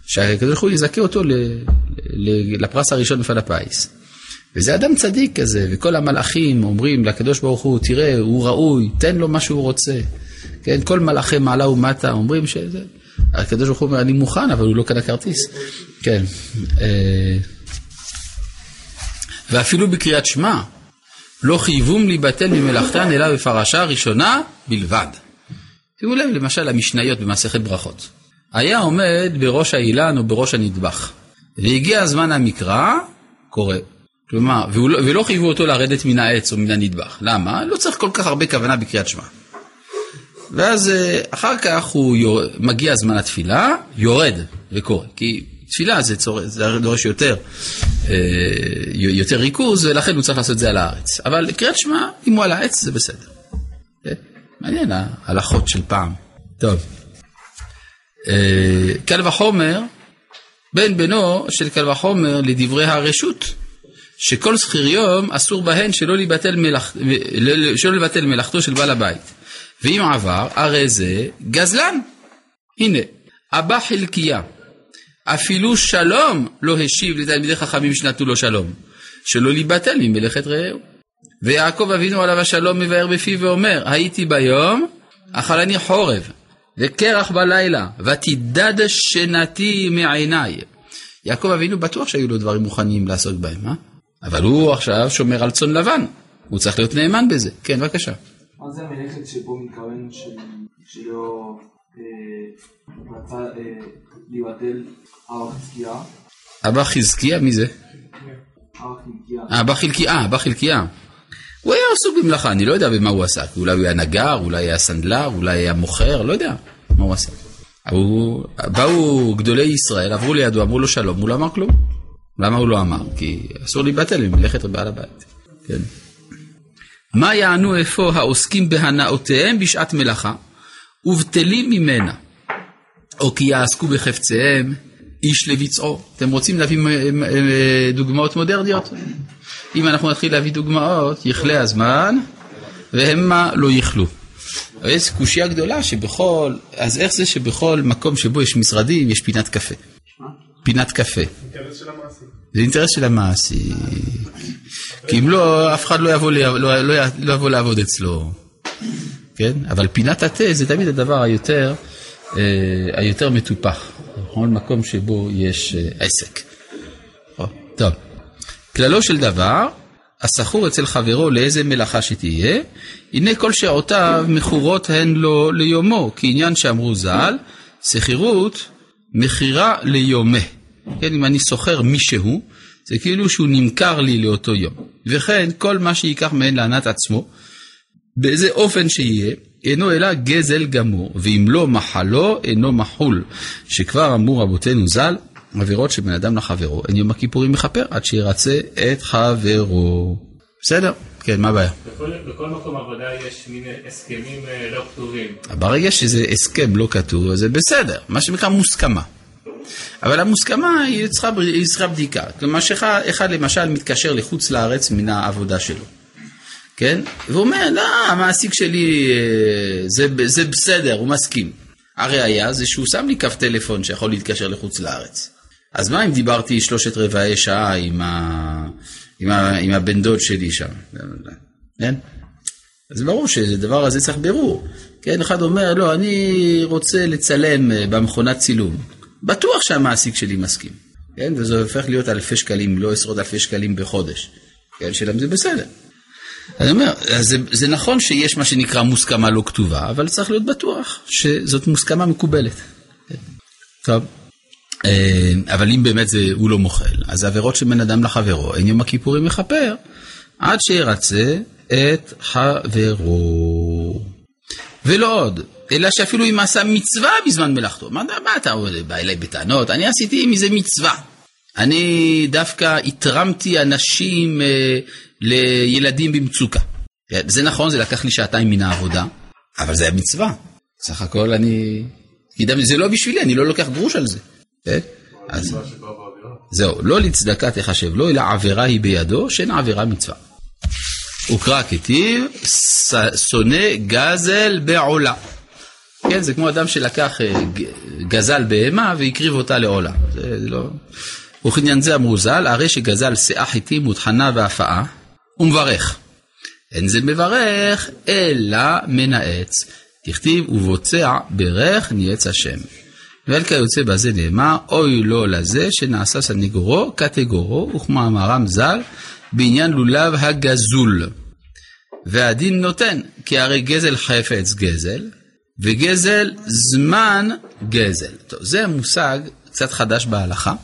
שהקדוש ברוך הוא יזכה אותו לפרס הראשון מפעל הפיס. וזה אדם צדיק כזה, וכל המלאכים אומרים לקדוש ברוך הוא, תראה, הוא ראוי, תן לו מה שהוא רוצה. כן, כל מלאכי מעלה ומטה אומרים שזה... הקדוש ברוך הוא אומר, אני מוכן, אבל הוא לא קנה כרטיס. כן. אה, ואפילו בקריאת שמע, לא חייבום להיבטל ממלאכתן אלא בפרשה ראשונה בלבד. שימו לב למשל המשניות במסכת ברכות. היה עומד בראש האילן או בראש הנדבך, והגיע זמן המקרא, קורא. כלומר, לא, ולא חייבו אותו לרדת מן העץ או מן הנדבך. למה? לא צריך כל כך הרבה כוונה בקריאת שמע. ואז אה, אחר כך הוא יור... מגיע זמן התפילה, יורד וקורא. כי תפילה זה, דורש יותר, אה, יותר ריכוז, ולכן הוא צריך לעשות את זה על הארץ. אבל קריאת שמע, אם הוא על העץ זה בסדר. אה, מעניין ההלכות של פעם. טוב. קל וחומר, בן בנו של קל וחומר לדברי הרשות, שכל זכיר יום אסור בהן שלא לבטל, מלאכ... שלא לבטל מלאכתו של בעל הבית. ואם עבר, הרי זה גזלן. הנה, אבא חלקיה, אפילו שלום לא השיב לתלמידי חכמים שנתנו לו שלום, שלא להיבטל ממלאכת רעהו. ויעקב אבינו עליו השלום מבאר בפיו ואומר, הייתי ביום, אכל אני חורב, וקרח בלילה, ותדד שנתי מעיניי. יעקב אבינו בטוח שהיו לו דברים מוכנים לעסוק בהם, אה? אבל הוא עכשיו שומר על צאן לבן, הוא צריך להיות נאמן בזה. כן, בבקשה. מה זה המלאכת שבו מתכוון שלא רצה אה, לבטל אבא חזקיה? אבא חזקיה? מי זה? אבא חלקיה, אבא חלקיה. הוא היה עסוק במלאכה, אני לא יודע במה הוא עסק. אולי הוא היה נגר, אולי היה סנדלר, אולי היה מוכר, לא יודע מה הוא. הוא... באו גדולי ישראל, עברו לידו, אמרו לו שלום, הוא לא אמר כלום. למה הוא לא אמר? כי אסור להיבטל ממלאכת בעל הבית. כן. מה יענו אפוא העוסקים בהנאותיהם בשעת מלאכה, ובטלים ממנה, או כי יעסקו בחפציהם, איש לביצעו. אתם רוצים להביא דוגמאות מודרניות? אם אנחנו נתחיל להביא דוגמאות, יכלה הזמן, והמה לא יכלו. יש קושייה גדולה שבכל, אז איך זה שבכל מקום שבו יש משרדים יש פינת קפה? פינת קפה. זה אינטרס של המעסיק. כי אם לא, אף אחד לא יבוא, לא, לא, לא יבוא לעבוד אצלו. כן? אבל פינת התה זה תמיד הדבר היותר, אה, היותר מטופח. בכל מקום שבו יש אה, עסק. טוב. כללו של דבר, הסחור אצל חברו לאיזה מלאכה שתהיה, הנה כל שעותיו מכורות הן לו ליומו, כעניין שאמרו ז"ל, שכירות מכירה ליומה. כן, אם אני שוכר מישהו, זה כאילו שהוא נמכר לי לאותו יום. וכן, כל מה שייקח מהן לענת עצמו, באיזה אופן שיהיה, אינו אלא גזל גמור, ואם לא מחלו, אינו מחול, שכבר אמרו רבותינו ז"ל, עבירות שבין אדם לחברו, אין יום הכיפורים מכפר עד שירצה את חברו. בסדר? כן, מה הבעיה? בכל, בכל מקום עבודה יש מין הסכמים אה, לא כתובים. ברגע שזה הסכם לא כתוב, זה בסדר, מה שנקרא מוסכמה. אבל המוסכמה היא צריכה, היא צריכה בדיקה. כלומר, שאחד למשל מתקשר לחוץ לארץ מן העבודה שלו, כן? והוא אומר, לא, המעסיק שלי אה, זה, זה בסדר, הוא מסכים. הראיה זה שהוא שם לי קו טלפון שיכול להתקשר לחוץ לארץ. אז מה אם דיברתי שלושת רבעי שעה עם, ה... עם, ה... עם הבן דוד שלי שם, כן? אז ברור שהדבר הזה צריך בירור. כן, אחד אומר, לא, אני רוצה לצלם אה, במכונת צילום. בטוח שהמעסיק שלי מסכים. כן, וזה הופך להיות אלפי שקלים, לא עשרות אלפי שקלים בחודש. כן, שלהם זה בסדר. אני אומר, זה, זה נכון שיש מה שנקרא מוסכמה לא כתובה, אבל צריך להיות בטוח שזאת מוסכמה מקובלת. טוב. אה, אבל אם באמת זה, הוא לא מוחל, אז עבירות של בן אדם לחברו, אין יום הכיפורים מכפר, עד שירצה את חברו. ולא עוד, אלא שאפילו אם עשה מצווה בזמן מלאכתו. מה, מה אתה בא אליי בטענות? אני עשיתי מזה מצווה. אני דווקא התרמתי אנשים אה, לילדים במצוקה. זה נכון, זה לקח לי שעתיים מן העבודה, אבל זה היה מצווה. סך הכל אני... זה לא בשבילי, אני לא לוקח גרוש על זה. כן? אז זהו, לא לצדקה תחשב לו, אלא עבירה היא בידו, שאין עבירה מצווה. וקרא כתיב, שונא גזל בעולה. כן, זה כמו אדם שלקח אה, גזל בהמה והקריב אותה לעולה. זה לא... וכעניין זה אמרו ז"ל, הרי שגזל שאה חיטים וטחנה והפאה, הוא מברך. אין זה מברך, אלא מנאץ. תכתיב ובוצע ברך ניאץ השם. ועל כיוצא בזה נאמר, אוי לו לזה שנעשה סניגורו קטגורו, וכמאמרם ז"ל, בעניין לולב הגזול. והדין נותן, כי הרי גזל חפץ גזל, וגזל זמן גזל. טוב, זה מושג קצת חדש בהלכה,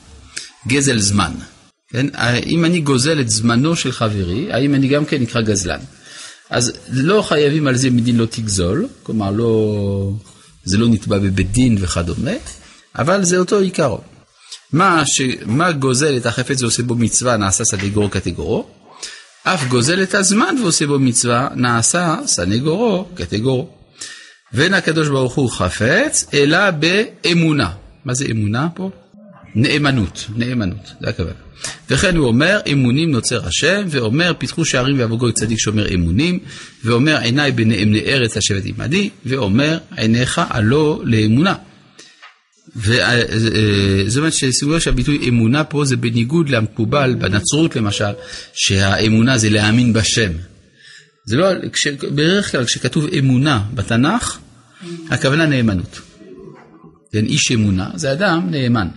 גזל זמן. כן? אם אני גוזל את זמנו של חברי, האם אני גם כן נקרא גזלן? אז לא חייבים על זה מדין לא תגזול, כלומר לא, זה לא נתבע בבית דין וכדומה, אבל זה אותו עיקרון. מה, ש... מה גוזל את החפץ ועושה בו מצווה נעשה סנגורו קטגורו, אף גוזל את הזמן ועושה בו מצווה נעשה סנגורו קטגורו. ואין הקדוש ברוך הוא חפץ, אלא באמונה. מה זה אמונה פה? נאמנות, נאמנות, זה הכוונה. וכן הוא אומר, אמונים נוצר השם, ואומר, פיתחו שערים ויבוא גוי צדיק שאומר אמונים, ואומר, עיניי בנאמני ארץ לשבת עמדי, ואומר, עיניך הלא לאמונה. וזאת אומרת שסוגיה שהביטוי אמונה פה זה בניגוד למקובל בנצרות למשל, שהאמונה זה להאמין בשם. זה לא, כש, בדרך כלל כשכתוב אמונה בתנ"ך, הכוונה נאמנות. כן, איש אמונה זה אדם נאמן.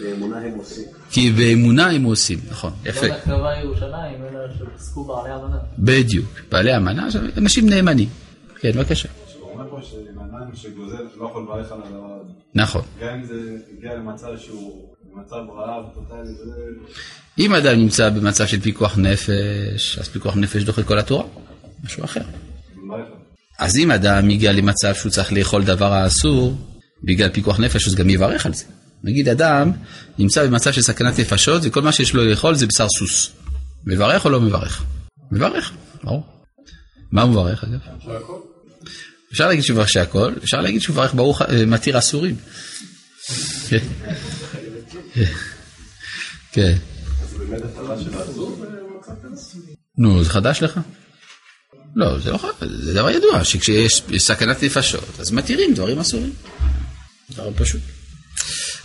באמונה הם עושים. כי באמונה הם עושים, נכון, יפה. לא בהקרבה ירושלים, אלא שפסקו בעלי אמנה. בדיוק, בעלי אמנה, אנשים נאמנים. כן, בבקשה. לא יכול לברך על הדבר הזה. נכון. גם אם זה הגיע למצב שהוא במצב רעב טוטאלי, זה... אם אדם נמצא במצב של פיקוח נפש, אז פיקוח נפש דוחה כל התורה, משהו אחר. אז אם אדם הגיע למצב שהוא צריך לאכול דבר האסור, בגלל פיקוח נפש, אז גם יברך על זה. נגיד אדם נמצא במצב של סכנת נפשות, וכל מה שיש לו לאכול זה בשר סוס. מברך או לא מברך? מברך, ברור. מה הוא מברך אגב? אפשר להגיד שהוא מברך שהכל, אפשר להגיד שהוא מברך ברוך אה, מתיר אסורים. <laughs> כן. נו, זה חדש לך? לא, זה לא חדש, זה דבר ידוע, שכשיש סכנת נפשות, אז מתירים דברים אסורים. דבר פשוט.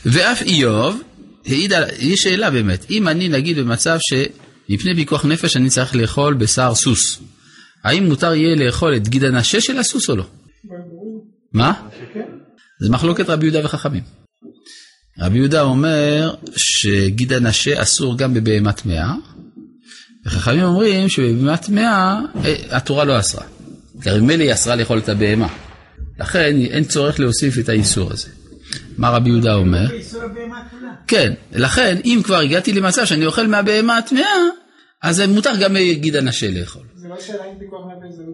ואף איוב העיד על, יש שאלה באמת, אם אני נגיד במצב שמפני פיקוח נפש אני צריך לאכול בשר סוס, האם מותר יהיה לאכול את גיד הנשה של הסוס או לא? מה? זה מחלוקת רבי יהודה וחכמים. רבי יהודה אומר שגיד הנשה אסור גם בבהמה טמאה, וחכמים אומרים שבבהמה טמאה אה, התורה לא אסרה. כי ממילא היא אסרה לאכול את הבהמה. לכן אין צורך להוסיף את האיסור הזה. מה רבי יהודה אומר? כן, לכן אם כבר הגעתי למצב שאני אוכל מהבהמה הטמאה, אז מותר גם גיד הנשה לאכול. זה לא שאלה אם פיקוח נפש זה לא?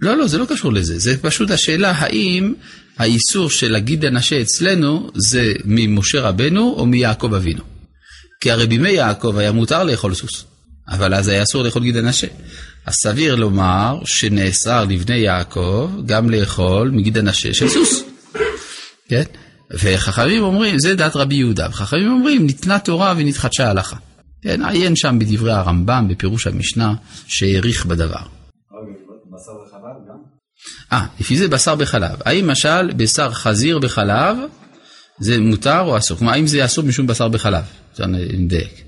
לא, לא, זה לא קשור לזה. זה פשוט השאלה האם האיסור של להגיד אנשה אצלנו זה ממשה רבנו או מיעקב אבינו. כי הרי בימי יעקב היה מותר לאכול סוס, אבל אז היה אסור לאכול גיד אנשה. אז סביר לומר שנאסר לבני יעקב גם לאכול מגיד אנשה של סוס. כן? וחכמים אומרים, זה דעת רבי יהודה, וחכמים אומרים, ניתנה תורה ונתחדשה הלכה. כן, עיין שם בדברי הרמב"ם, בפירוש המשנה, שהעריך בדבר. בשר וחלב גם? אה, לפי זה בשר בחלב. האם משל בשר חזיר בחלב זה מותר או אסור? כלומר, האם זה אסור משום בשר בחלב? נדייק.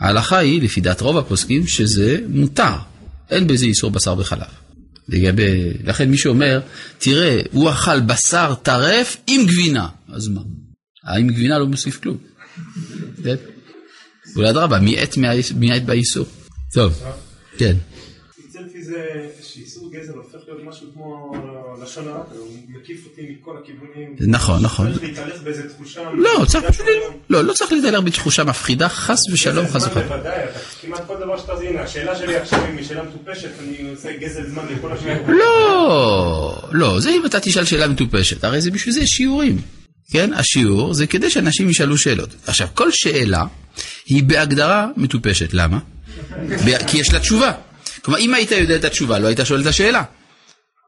ההלכה היא, לפי דעת רוב הפוסקים, שזה מותר. אין בזה איסור בשר בחלב. לגבי, לכן מי שאומר, תראה, הוא אכל בשר טרף עם גבינה, אז מה? עם גבינה לא מוסיף כלום. אולי אדרבה, מיעט באיסור. טוב, כן. זה שאיסור גזל הופך להיות משהו כמו לשון הרע, הוא מקיף אותי מכל הכיוונים. נכון, נכון. צריך להתהלך באיזה תחושה. לא, צריך פשוט, לא, לא צריך להתהלך בתחושה מפחידה, חס ושלום, חס וחלילה. בוודאי, אתה כמעט כל דבר שאתה הנה, השאלה שלי עכשיו היא שאלה מטופשת, אני עושה גזל זמן לכל השאלה. לא, לא, זה אם אתה תשאל שאלה מטופשת, הרי זה בשביל זה שיעורים. כן, השיעור זה כדי שאנשים ישאלו שאלות. עכשיו, כל שאלה היא בהגדרה מטופשת, למה? <laughs> כי יש לה תשובה. כלומר, אם היית יודע את התשובה, לא היית שואל את השאלה,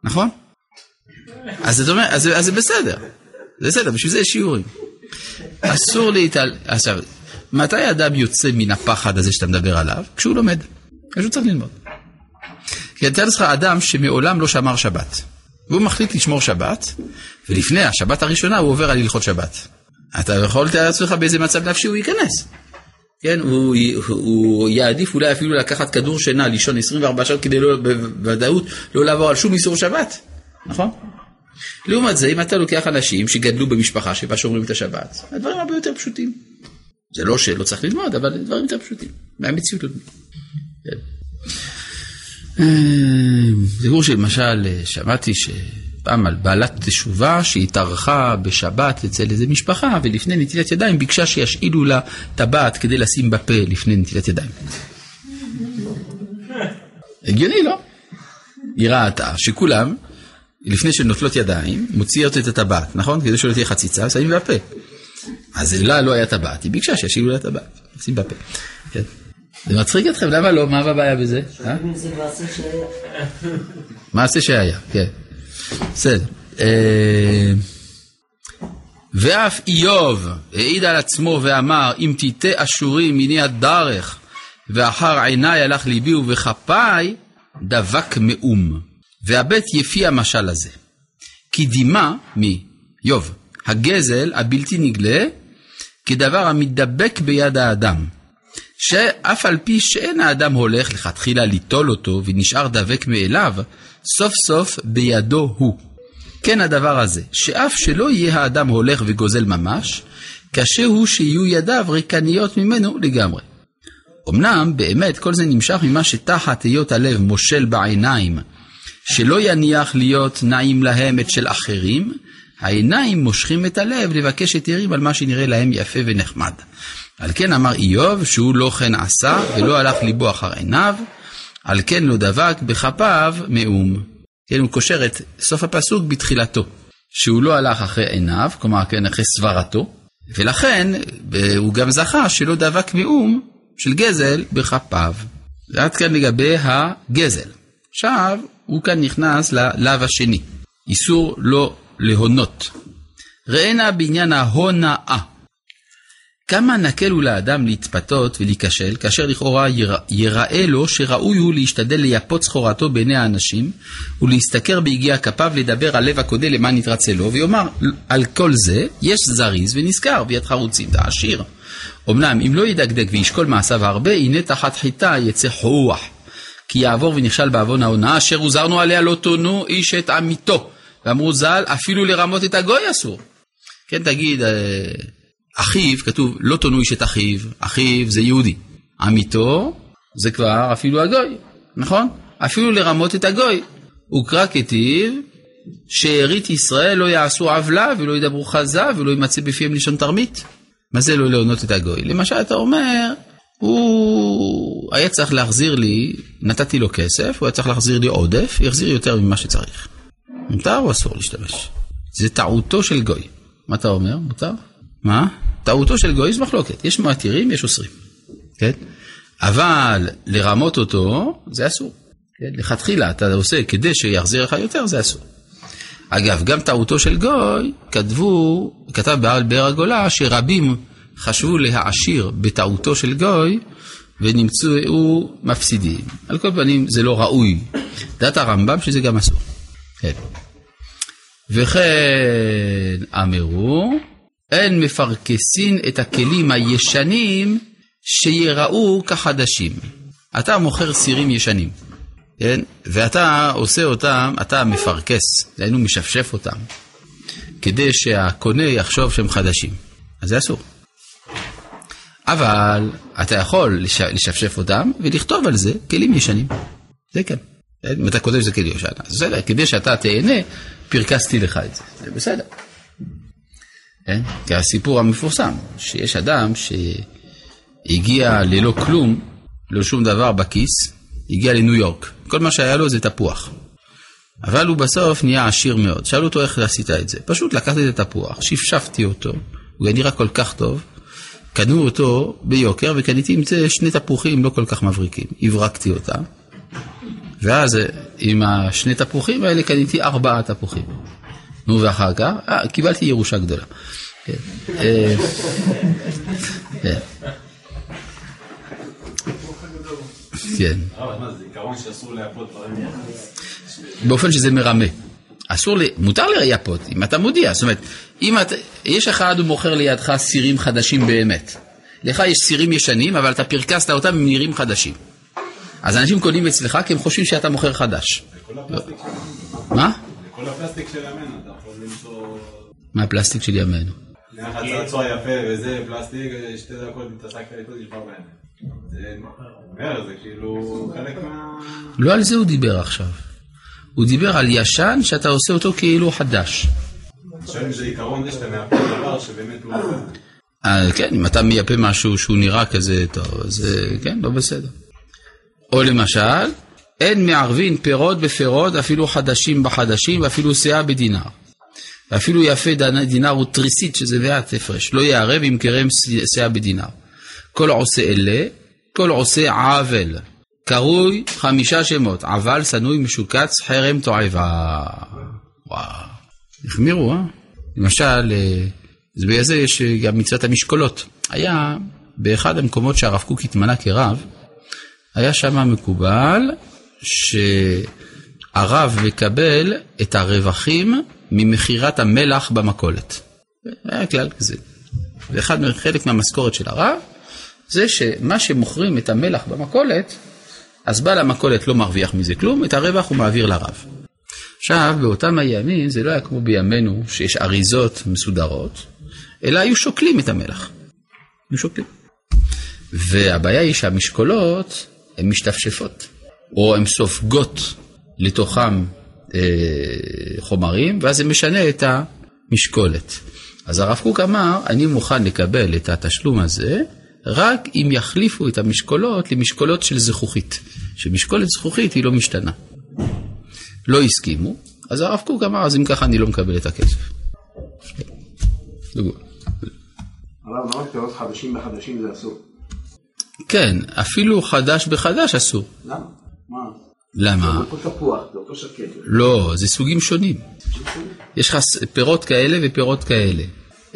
נכון? אז זאת אומרת, אז, זה בסדר, זה בסדר, בשביל זה יש שיעורים. אסור להתעל... עכשיו, מתי אדם יוצא מן הפחד הזה שאתה מדבר עליו? כשהוא לומד. כשהוא צריך ללמוד. כי תאר לך אדם שמעולם לא שמר שבת, והוא מחליט לשמור שבת, ולפני השבת הראשונה הוא עובר על הלכות שבת. אתה יכול לתאר לעצמך באיזה מצב נפשי הוא ייכנס. כן, הוא, הוא יעדיף אולי אפילו לקחת כדור שינה, לישון 24 שעות כדי לא, בוודאות לא לעבור על שום איסור שבת, נכון? לעומת זה, אם אתה לוקח אנשים שגדלו במשפחה שבה שומרים את השבת, הדברים הרבה יותר פשוטים. זה לא שלא צריך ללמוד, אבל דברים יותר פשוטים, מהמציאות. כן. סיפור שלמשל, שמעתי ש... פעם על בעלת תשובה שהתארחה בשבת אצל איזה משפחה ולפני נטילת ידיים ביקשה שישאילו לה טבעת כדי לשים בפה לפני נטילת ידיים. הגיוני, לא? היא ראתה שכולם, לפני שנוטלות ידיים, מוציאות את הטבעת, נכון? כדי שלא תהיה חציצה, שמים בפה. אז לה לא היה טבעת, היא ביקשה שישאילו לה טבעת, שים בפה. כן. זה מצחיק אתכם? למה לא? מה הבעיה בזה? זה מעשה שהיה. מעשה שהיה, כן. בסדר. אה, ואף איוב העיד על עצמו ואמר, אם תיטה אשורי מיני הדרך, ואחר עיניי הלך ליבי ובכפיי, דבק מאום. והבט יפי המשל הזה. כי דימה, מי? איוב, הגזל הבלתי נגלה, כדבר המתדבק ביד האדם. שאף על פי שאין האדם הולך לכתחילה ליטול אותו ונשאר דבק מאליו, סוף סוף בידו הוא. כן הדבר הזה, שאף שלא יהיה האדם הולך וגוזל ממש, קשה הוא שיהיו ידיו ריקניות ממנו לגמרי. אמנם באמת כל זה נמשך ממה שתחת היות הלב מושל בעיניים, שלא יניח להיות נעים להם את של אחרים, העיניים מושכים את הלב לבקש היתרים על מה שנראה להם יפה ונחמד. על כן אמר איוב שהוא לא כן עשה ולא הלך ליבו אחר עיניו, על כן לא דבק בכפיו מאום. כן, הוא קושר את סוף הפסוק בתחילתו, שהוא לא הלך אחרי עיניו, כלומר כן אחרי סברתו, ולכן הוא גם זכה שלא דבק מאום של גזל בכפיו. עד כאן לגבי הגזל. עכשיו, הוא כאן נכנס ללאו השני, איסור לא להונות. ראינה בעניין ההונאה. כמה נקל הוא לאדם להתפתות ולהיכשל, כאשר לכאורה ייראה לו שראוי הוא להשתדל לייפות סחורתו בעיני האנשים, ולהשתכר ביגיע כפיו לדבר על לב הקודה למען יתרצה לו, ויאמר על כל זה יש זריז ונזכר, ויד חרוצים תעשיר. אמנם אם לא ידקדק וישקול מעשיו הרבה, הנה תחת חיטה יצא חוח. כי יעבור ונכשל בעוון ההונאה, אשר הוזרנו עליה לא תונו איש את עמיתו. ואמרו ז"ל, אפילו לרמות את הגוי אסור. כן, תגיד, אה, אחיו, כתוב, לא תונו איש את אחיו, אחיו זה יהודי. עמיתו זה כבר אפילו הגוי, נכון? אפילו לרמות את הגוי. וקרא כתיב, שארית ישראל לא יעשו עוולה ולא ידברו חזה ולא יימצא בפיהם לשון תרמית. מה זה לא להונות את הגוי? למשל אתה אומר, הוא היה צריך להחזיר לי, נתתי לו כסף, הוא היה צריך להחזיר לי עודף, יחזיר יותר ממה שצריך. מותר או אסור להשתמש? זה טעותו של גוי. מה אתה אומר? מותר? מה? טעותו של גוי זה מחלוקת. יש מתירים, יש אוסרים. כן? אבל לרמות אותו, זה אסור. כן? לכתחילה אתה עושה כדי שיחזיר לך יותר, זה אסור. אגב, גם טעותו של גוי, כתבו, כתב בעל באר הגולה, שרבים חשבו להעשיר בטעותו של גוי, ונמצאו מפסידים. על כל פנים, זה לא ראוי. דעת הרמב"ם שזה גם אסור. כן. וכן אמרו, אין מפרכסין את הכלים הישנים שיראו כחדשים. אתה מוכר סירים ישנים, כן? ואתה עושה אותם, אתה מפרכס, דהיינו משפשף אותם, כדי שהקונה יחשוב שהם חדשים. אז זה אסור. אבל אתה יכול לשפשף אותם ולכתוב על זה כלים ישנים. זה כן. אם אתה כותב שזה כלי ישן, אז בסדר, כדי שאתה תהנה, פרקסתי לך את זה. זה בסדר. כן? כי הסיפור המפורסם, שיש אדם שהגיע ללא כלום, לא שום דבר בכיס, הגיע לניו יורק. כל מה שהיה לו זה תפוח. אבל הוא בסוף נהיה עשיר מאוד. שאלו אותו איך עשית את זה. פשוט לקחתי את התפוח, שפשפתי אותו, הוא היה נראה כל כך טוב, קנו אותו ביוקר וקניתי עם זה שני תפוחים לא כל כך מבריקים. הברקתי אותם, ואז עם השני תפוחים האלה קניתי ארבעה תפוחים. נו ואחר כך, אה, קיבלתי ירושה גדולה. כן. אה, כן. כן. באופן שזה מרמה. אסור, לי, מותר לייפות, אם אתה מודיע, זאת אומרת, אם אתה, יש אחד הוא מוכר לידך סירים חדשים באמת. לך יש סירים ישנים, אבל אתה פרקסת אותם, הם נראים חדשים. אז אנשים קונים אצלך כי הם חושבים שאתה מוכר חדש. מה? כל הפלסטיק של ימינו, אתה למצוא... מה הפלסטיק של ימינו? נראה לך צעצוע יפה וזה פלסטיק, שתי דקות התעסקת איתו, נשבר בעיניים. זה אומר, זה כאילו חלק מה... לא על זה הוא דיבר עכשיו. הוא דיבר על ישן שאתה עושה אותו כאילו חדש. אה, כן, אם אתה מייפה משהו שהוא נראה כזה טוב, אז אה, כן, לא בסדר. או למשל, אין מערבין פירות בפירות, אפילו חדשים בחדשים, ואפילו שאה בדינר. ואפילו יפה דינר הוא תריסית, שזה מעט הפרש. לא יערב אם קרם שאה בדינר. כל עושה אלה, כל עושה עוול. קרוי חמישה שמות, עבל, שנוי, משוקץ, חרם, תועבה. וואו, החמירו, אה? למשל, אה, בגלל זה יש גם מצוות המשקולות. היה באחד המקומות שהרב קוק התמנה כרב, היה שם מקובל שהרב מקבל את הרווחים ממכירת המלח במכולת. היה כלל כזה. ואחד, חלק מהמשכורת של הרב, זה שמה שמוכרים את המלח במכולת, אז בעל המכולת לא מרוויח מזה כלום, את הרווח הוא מעביר לרב. עכשיו, באותם הימים זה לא היה כמו בימינו, שיש אריזות מסודרות, אלא היו שוקלים את המלח. היו שוקלים. והבעיה היא שהמשקולות הן משתפשפות, או הן סופגות לתוכם אה, חומרים, ואז זה משנה את המשקולת. אז הרב קוק אמר, אני מוכן לקבל את התשלום הזה, רק אם יחליפו את המשקולות למשקולות של זכוכית, שמשקולת זכוכית היא לא משתנה. לא הסכימו, אז הרב קוק אמר, אז אם ככה אני לא מקבל את הכסף. הרב, למה פירות חדשים בחדשים זה אסור? כן, אפילו חדש בחדש אסור. למה? מה? למה? זה אותו תפוח, זה אותו שקט. לא, זה סוגים שונים. יש לך פירות כאלה ופירות כאלה.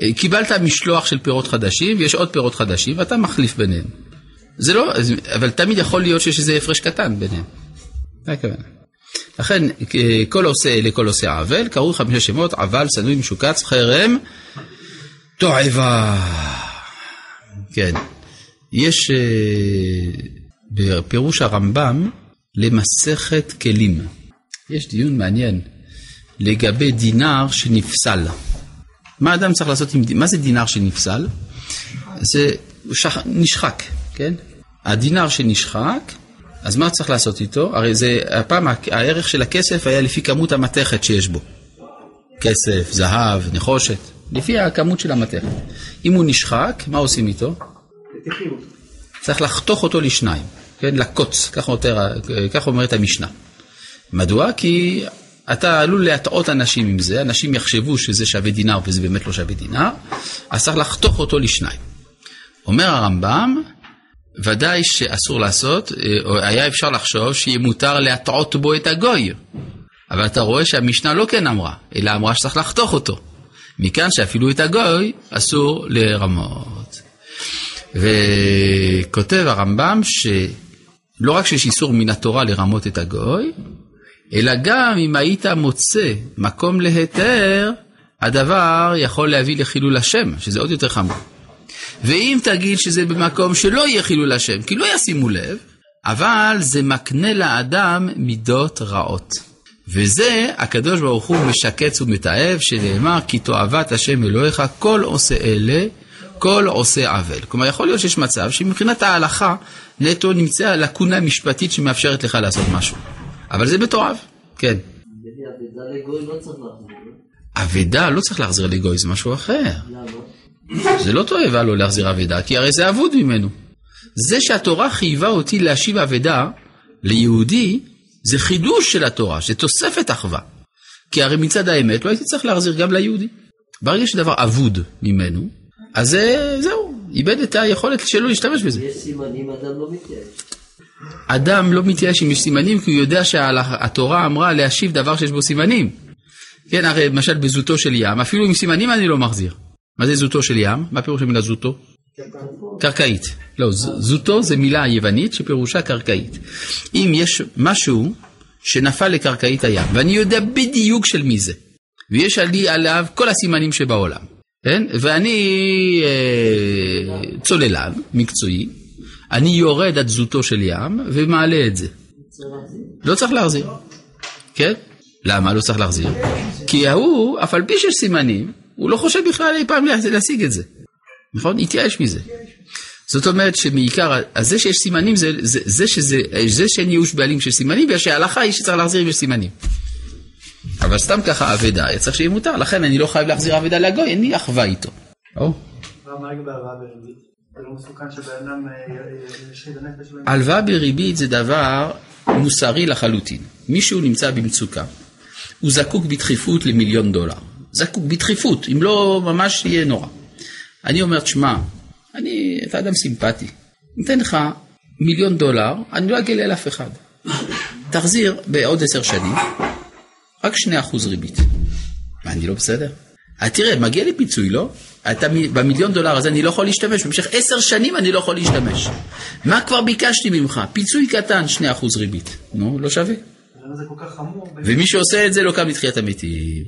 אה, קיבלת משלוח של פירות חדשים ויש עוד פירות חדשים ואתה מחליף ביניהם. זה לא, אבל תמיד יכול להיות שיש איזה הפרש קטן ביניהם. זה הכוונה. לכן, כל עושה אלה, כל עושה עוול, קראו חמישה שמות, עוול, שנוי, משוקץ, חרם, תועבה. כן. יש אה, בפירוש הרמב"ם למסכת כלים. יש דיון מעניין לגבי דינר שנפסל. מה אדם צריך לעשות עם, מה זה דינר שנפסל? זה שח, נשחק, כן? הדינר שנשחק, אז מה צריך לעשות איתו? הרי זה, הפעם הערך של הכסף היה לפי כמות המתכת שיש בו. כסף, זהב, נחושת, לפי הכמות של המתכת. אם הוא נשחק, מה עושים איתו? צריך לחתוך אותו לשניים, כן, לקוץ, ככה אומר, כך אומרת המשנה. מדוע? כי אתה עלול להטעות אנשים עם זה, אנשים יחשבו שזה שווה דינר וזה באמת לא שווה דינר, אז צריך לחתוך אותו לשניים. אומר הרמב"ם, ודאי שאסור לעשות, היה אפשר לחשוב שיהיה מותר להטעות בו את הגוי. אבל אתה רואה שהמשנה לא כן אמרה, אלא אמרה שצריך לחתוך אותו. מכאן שאפילו את הגוי אסור לרמות. וכותב הרמב"ם שלא רק שיש איסור מן התורה לרמות את הגוי, אלא גם אם היית מוצא מקום להיתר, הדבר יכול להביא לחילול השם, שזה עוד יותר חמור. ואם תגיד שזה במקום שלא יהיה חילול השם, כי לא ישימו לב, אבל זה מקנה לאדם מידות רעות. וזה הקדוש ברוך הוא משקץ ומתעב, שנאמר כי תועבת השם אלוהיך כל עושה אלה, כל עושה עוול. כלומר, יכול להיות שיש מצב שמבחינת ההלכה נטו נמצאה לקונה משפטית שמאפשרת לך לעשות משהו. אבל זה מתועב, כן. אבדה לא צריך להחזיר לגוי, זה משהו אחר. זה לא תועבה לא להחזיר אבדה, כי הרי זה אבוד ממנו. זה שהתורה חייבה אותי להשיב אבדה ליהודי, זה חידוש של התורה, זה תוספת אחווה. כי הרי מצד האמת לא הייתי צריך להחזיר גם ליהודי. ברגע שדבר אבוד ממנו, אז זהו, איבד את היכולת שלו להשתמש בזה. יש סימנים, אדם לא מתייאש. אדם לא מתייאש אם יש סימנים, כי הוא יודע שהתורה אמרה להשיב דבר שיש בו סימנים. כן, הרי למשל בזוטו של ים, אפילו עם סימנים אני לא מחזיר. מה זה זוטו של ים? מה פירוש המילה זוטו? קרקעית. לא, זוטו זה מילה יוונית שפירושה קרקעית. אם יש משהו שנפל לקרקעית הים, ואני יודע בדיוק של מי זה, ויש לי עליו כל הסימנים שבעולם, כן? ואני אה, צוללן מקצועי, אני יורד עד זוטו של ים ומעלה את זה. לא צריך להחזיר. כן? למה לא צריך להחזיר? כי ההוא, אף על פי שיש סימנים, הוא לא חושב בכלל אי פעם להשיג את זה. נכון? התייאש מזה. זאת אומרת שמעיקר, אז זה שיש סימנים, זה, זה, זה, שזה, זה שאין ייאוש בעלים של סימנים, בגלל שההלכה היא שצריך להחזיר אם יש סימנים. אבל סתם ככה אבדה, צריך שיהיה מותר, לכן אני לא חייב להחזיר אבדה לגוי, אין לי אחווה איתו. הלוואה בריבית זה דבר מוסרי לחלוטין. מישהו נמצא במצוקה, הוא זקוק בדחיפות למיליון דולר. זקוק בדחיפות, אם לא ממש יהיה נורא. אני אומר, תשמע, אני, אתה אדם סימפטי, ניתן לך מיליון דולר, אני לא אגלה לאף אחד. תחזיר בעוד עשר שנים, רק שני אחוז ריבית. מה, אני לא בסדר? אה, תראה, מגיע לי פיצוי, לא? אתה, במיליון דולר הזה אני לא יכול להשתמש, במשך עשר שנים אני לא יכול להשתמש. מה כבר ביקשתי ממך? פיצוי קטן, שני אחוז ריבית. נו, לא שווה. ומי שעושה את זה לא קם לתחיית המתים.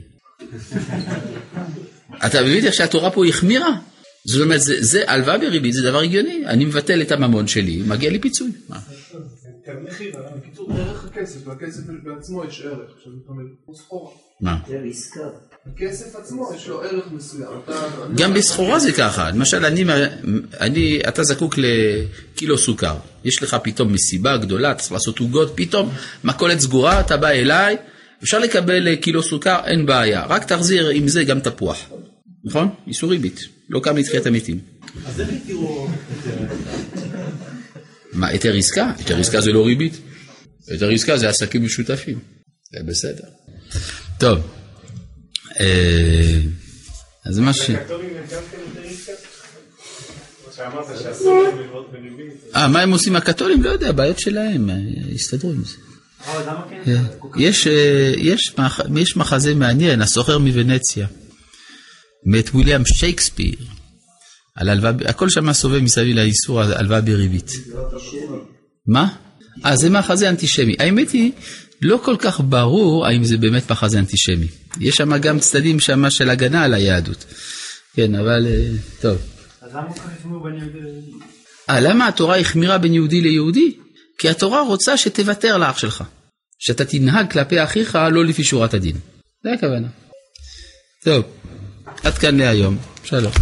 אתה מבין איך שהתורה פה החמירה? זאת אומרת, זה הלוואה בריבית, זה דבר הגיוני. אני מבטל את הממון שלי, מגיע לי פיצוי. מה? הכסף, לכסף בעצמו יש ערך. מה? הכסף עצמו יש לו ערך מסוים. גם בסחורה זה ככה, למשל אני, אני, אתה זקוק לקילו סוכר, יש לך פתאום מסיבה גדולה, צריך לעשות עוגות, פתאום מכולת סגורה, אתה בא אליי, אפשר לקבל קילו סוכר, אין בעיה, רק תחזיר עם זה גם תפוח, נכון? איסור ריבית, לא קם לתחיית המתים. אז איך התירו... מה, היתר עסקה? היתר עסקה זה לא ריבית. היתר עסקה זה עסקים משותפים, זה בסדר. טוב. אז מה ש... אה, מה הם עושים הקתולים? לא יודע, בעיות שלהם, יסתדרו עם זה. יש מחזה מעניין, הסוחר מוונציה, מאת וויליאם שייקספיר, על הלוואה, הכל שם סובב מסביב לאיסור הלוואה בריבית. מה? אה, זה מחזה אנטישמי. האמת היא, לא כל כך ברור האם זה באמת מחזה אנטישמי. יש שם גם צדדים שם של הגנה על היהדות. כן, אבל טוב. אז למה כל כך החמירו בין יהודי ליהודי? אה, למה התורה החמירה בין יהודי ליהודי? כי התורה רוצה שתוותר לאח שלך. שאתה תנהג כלפי אחיך לא לפי שורת הדין. זה הכוונה. טוב, עד כאן להיום. שלום.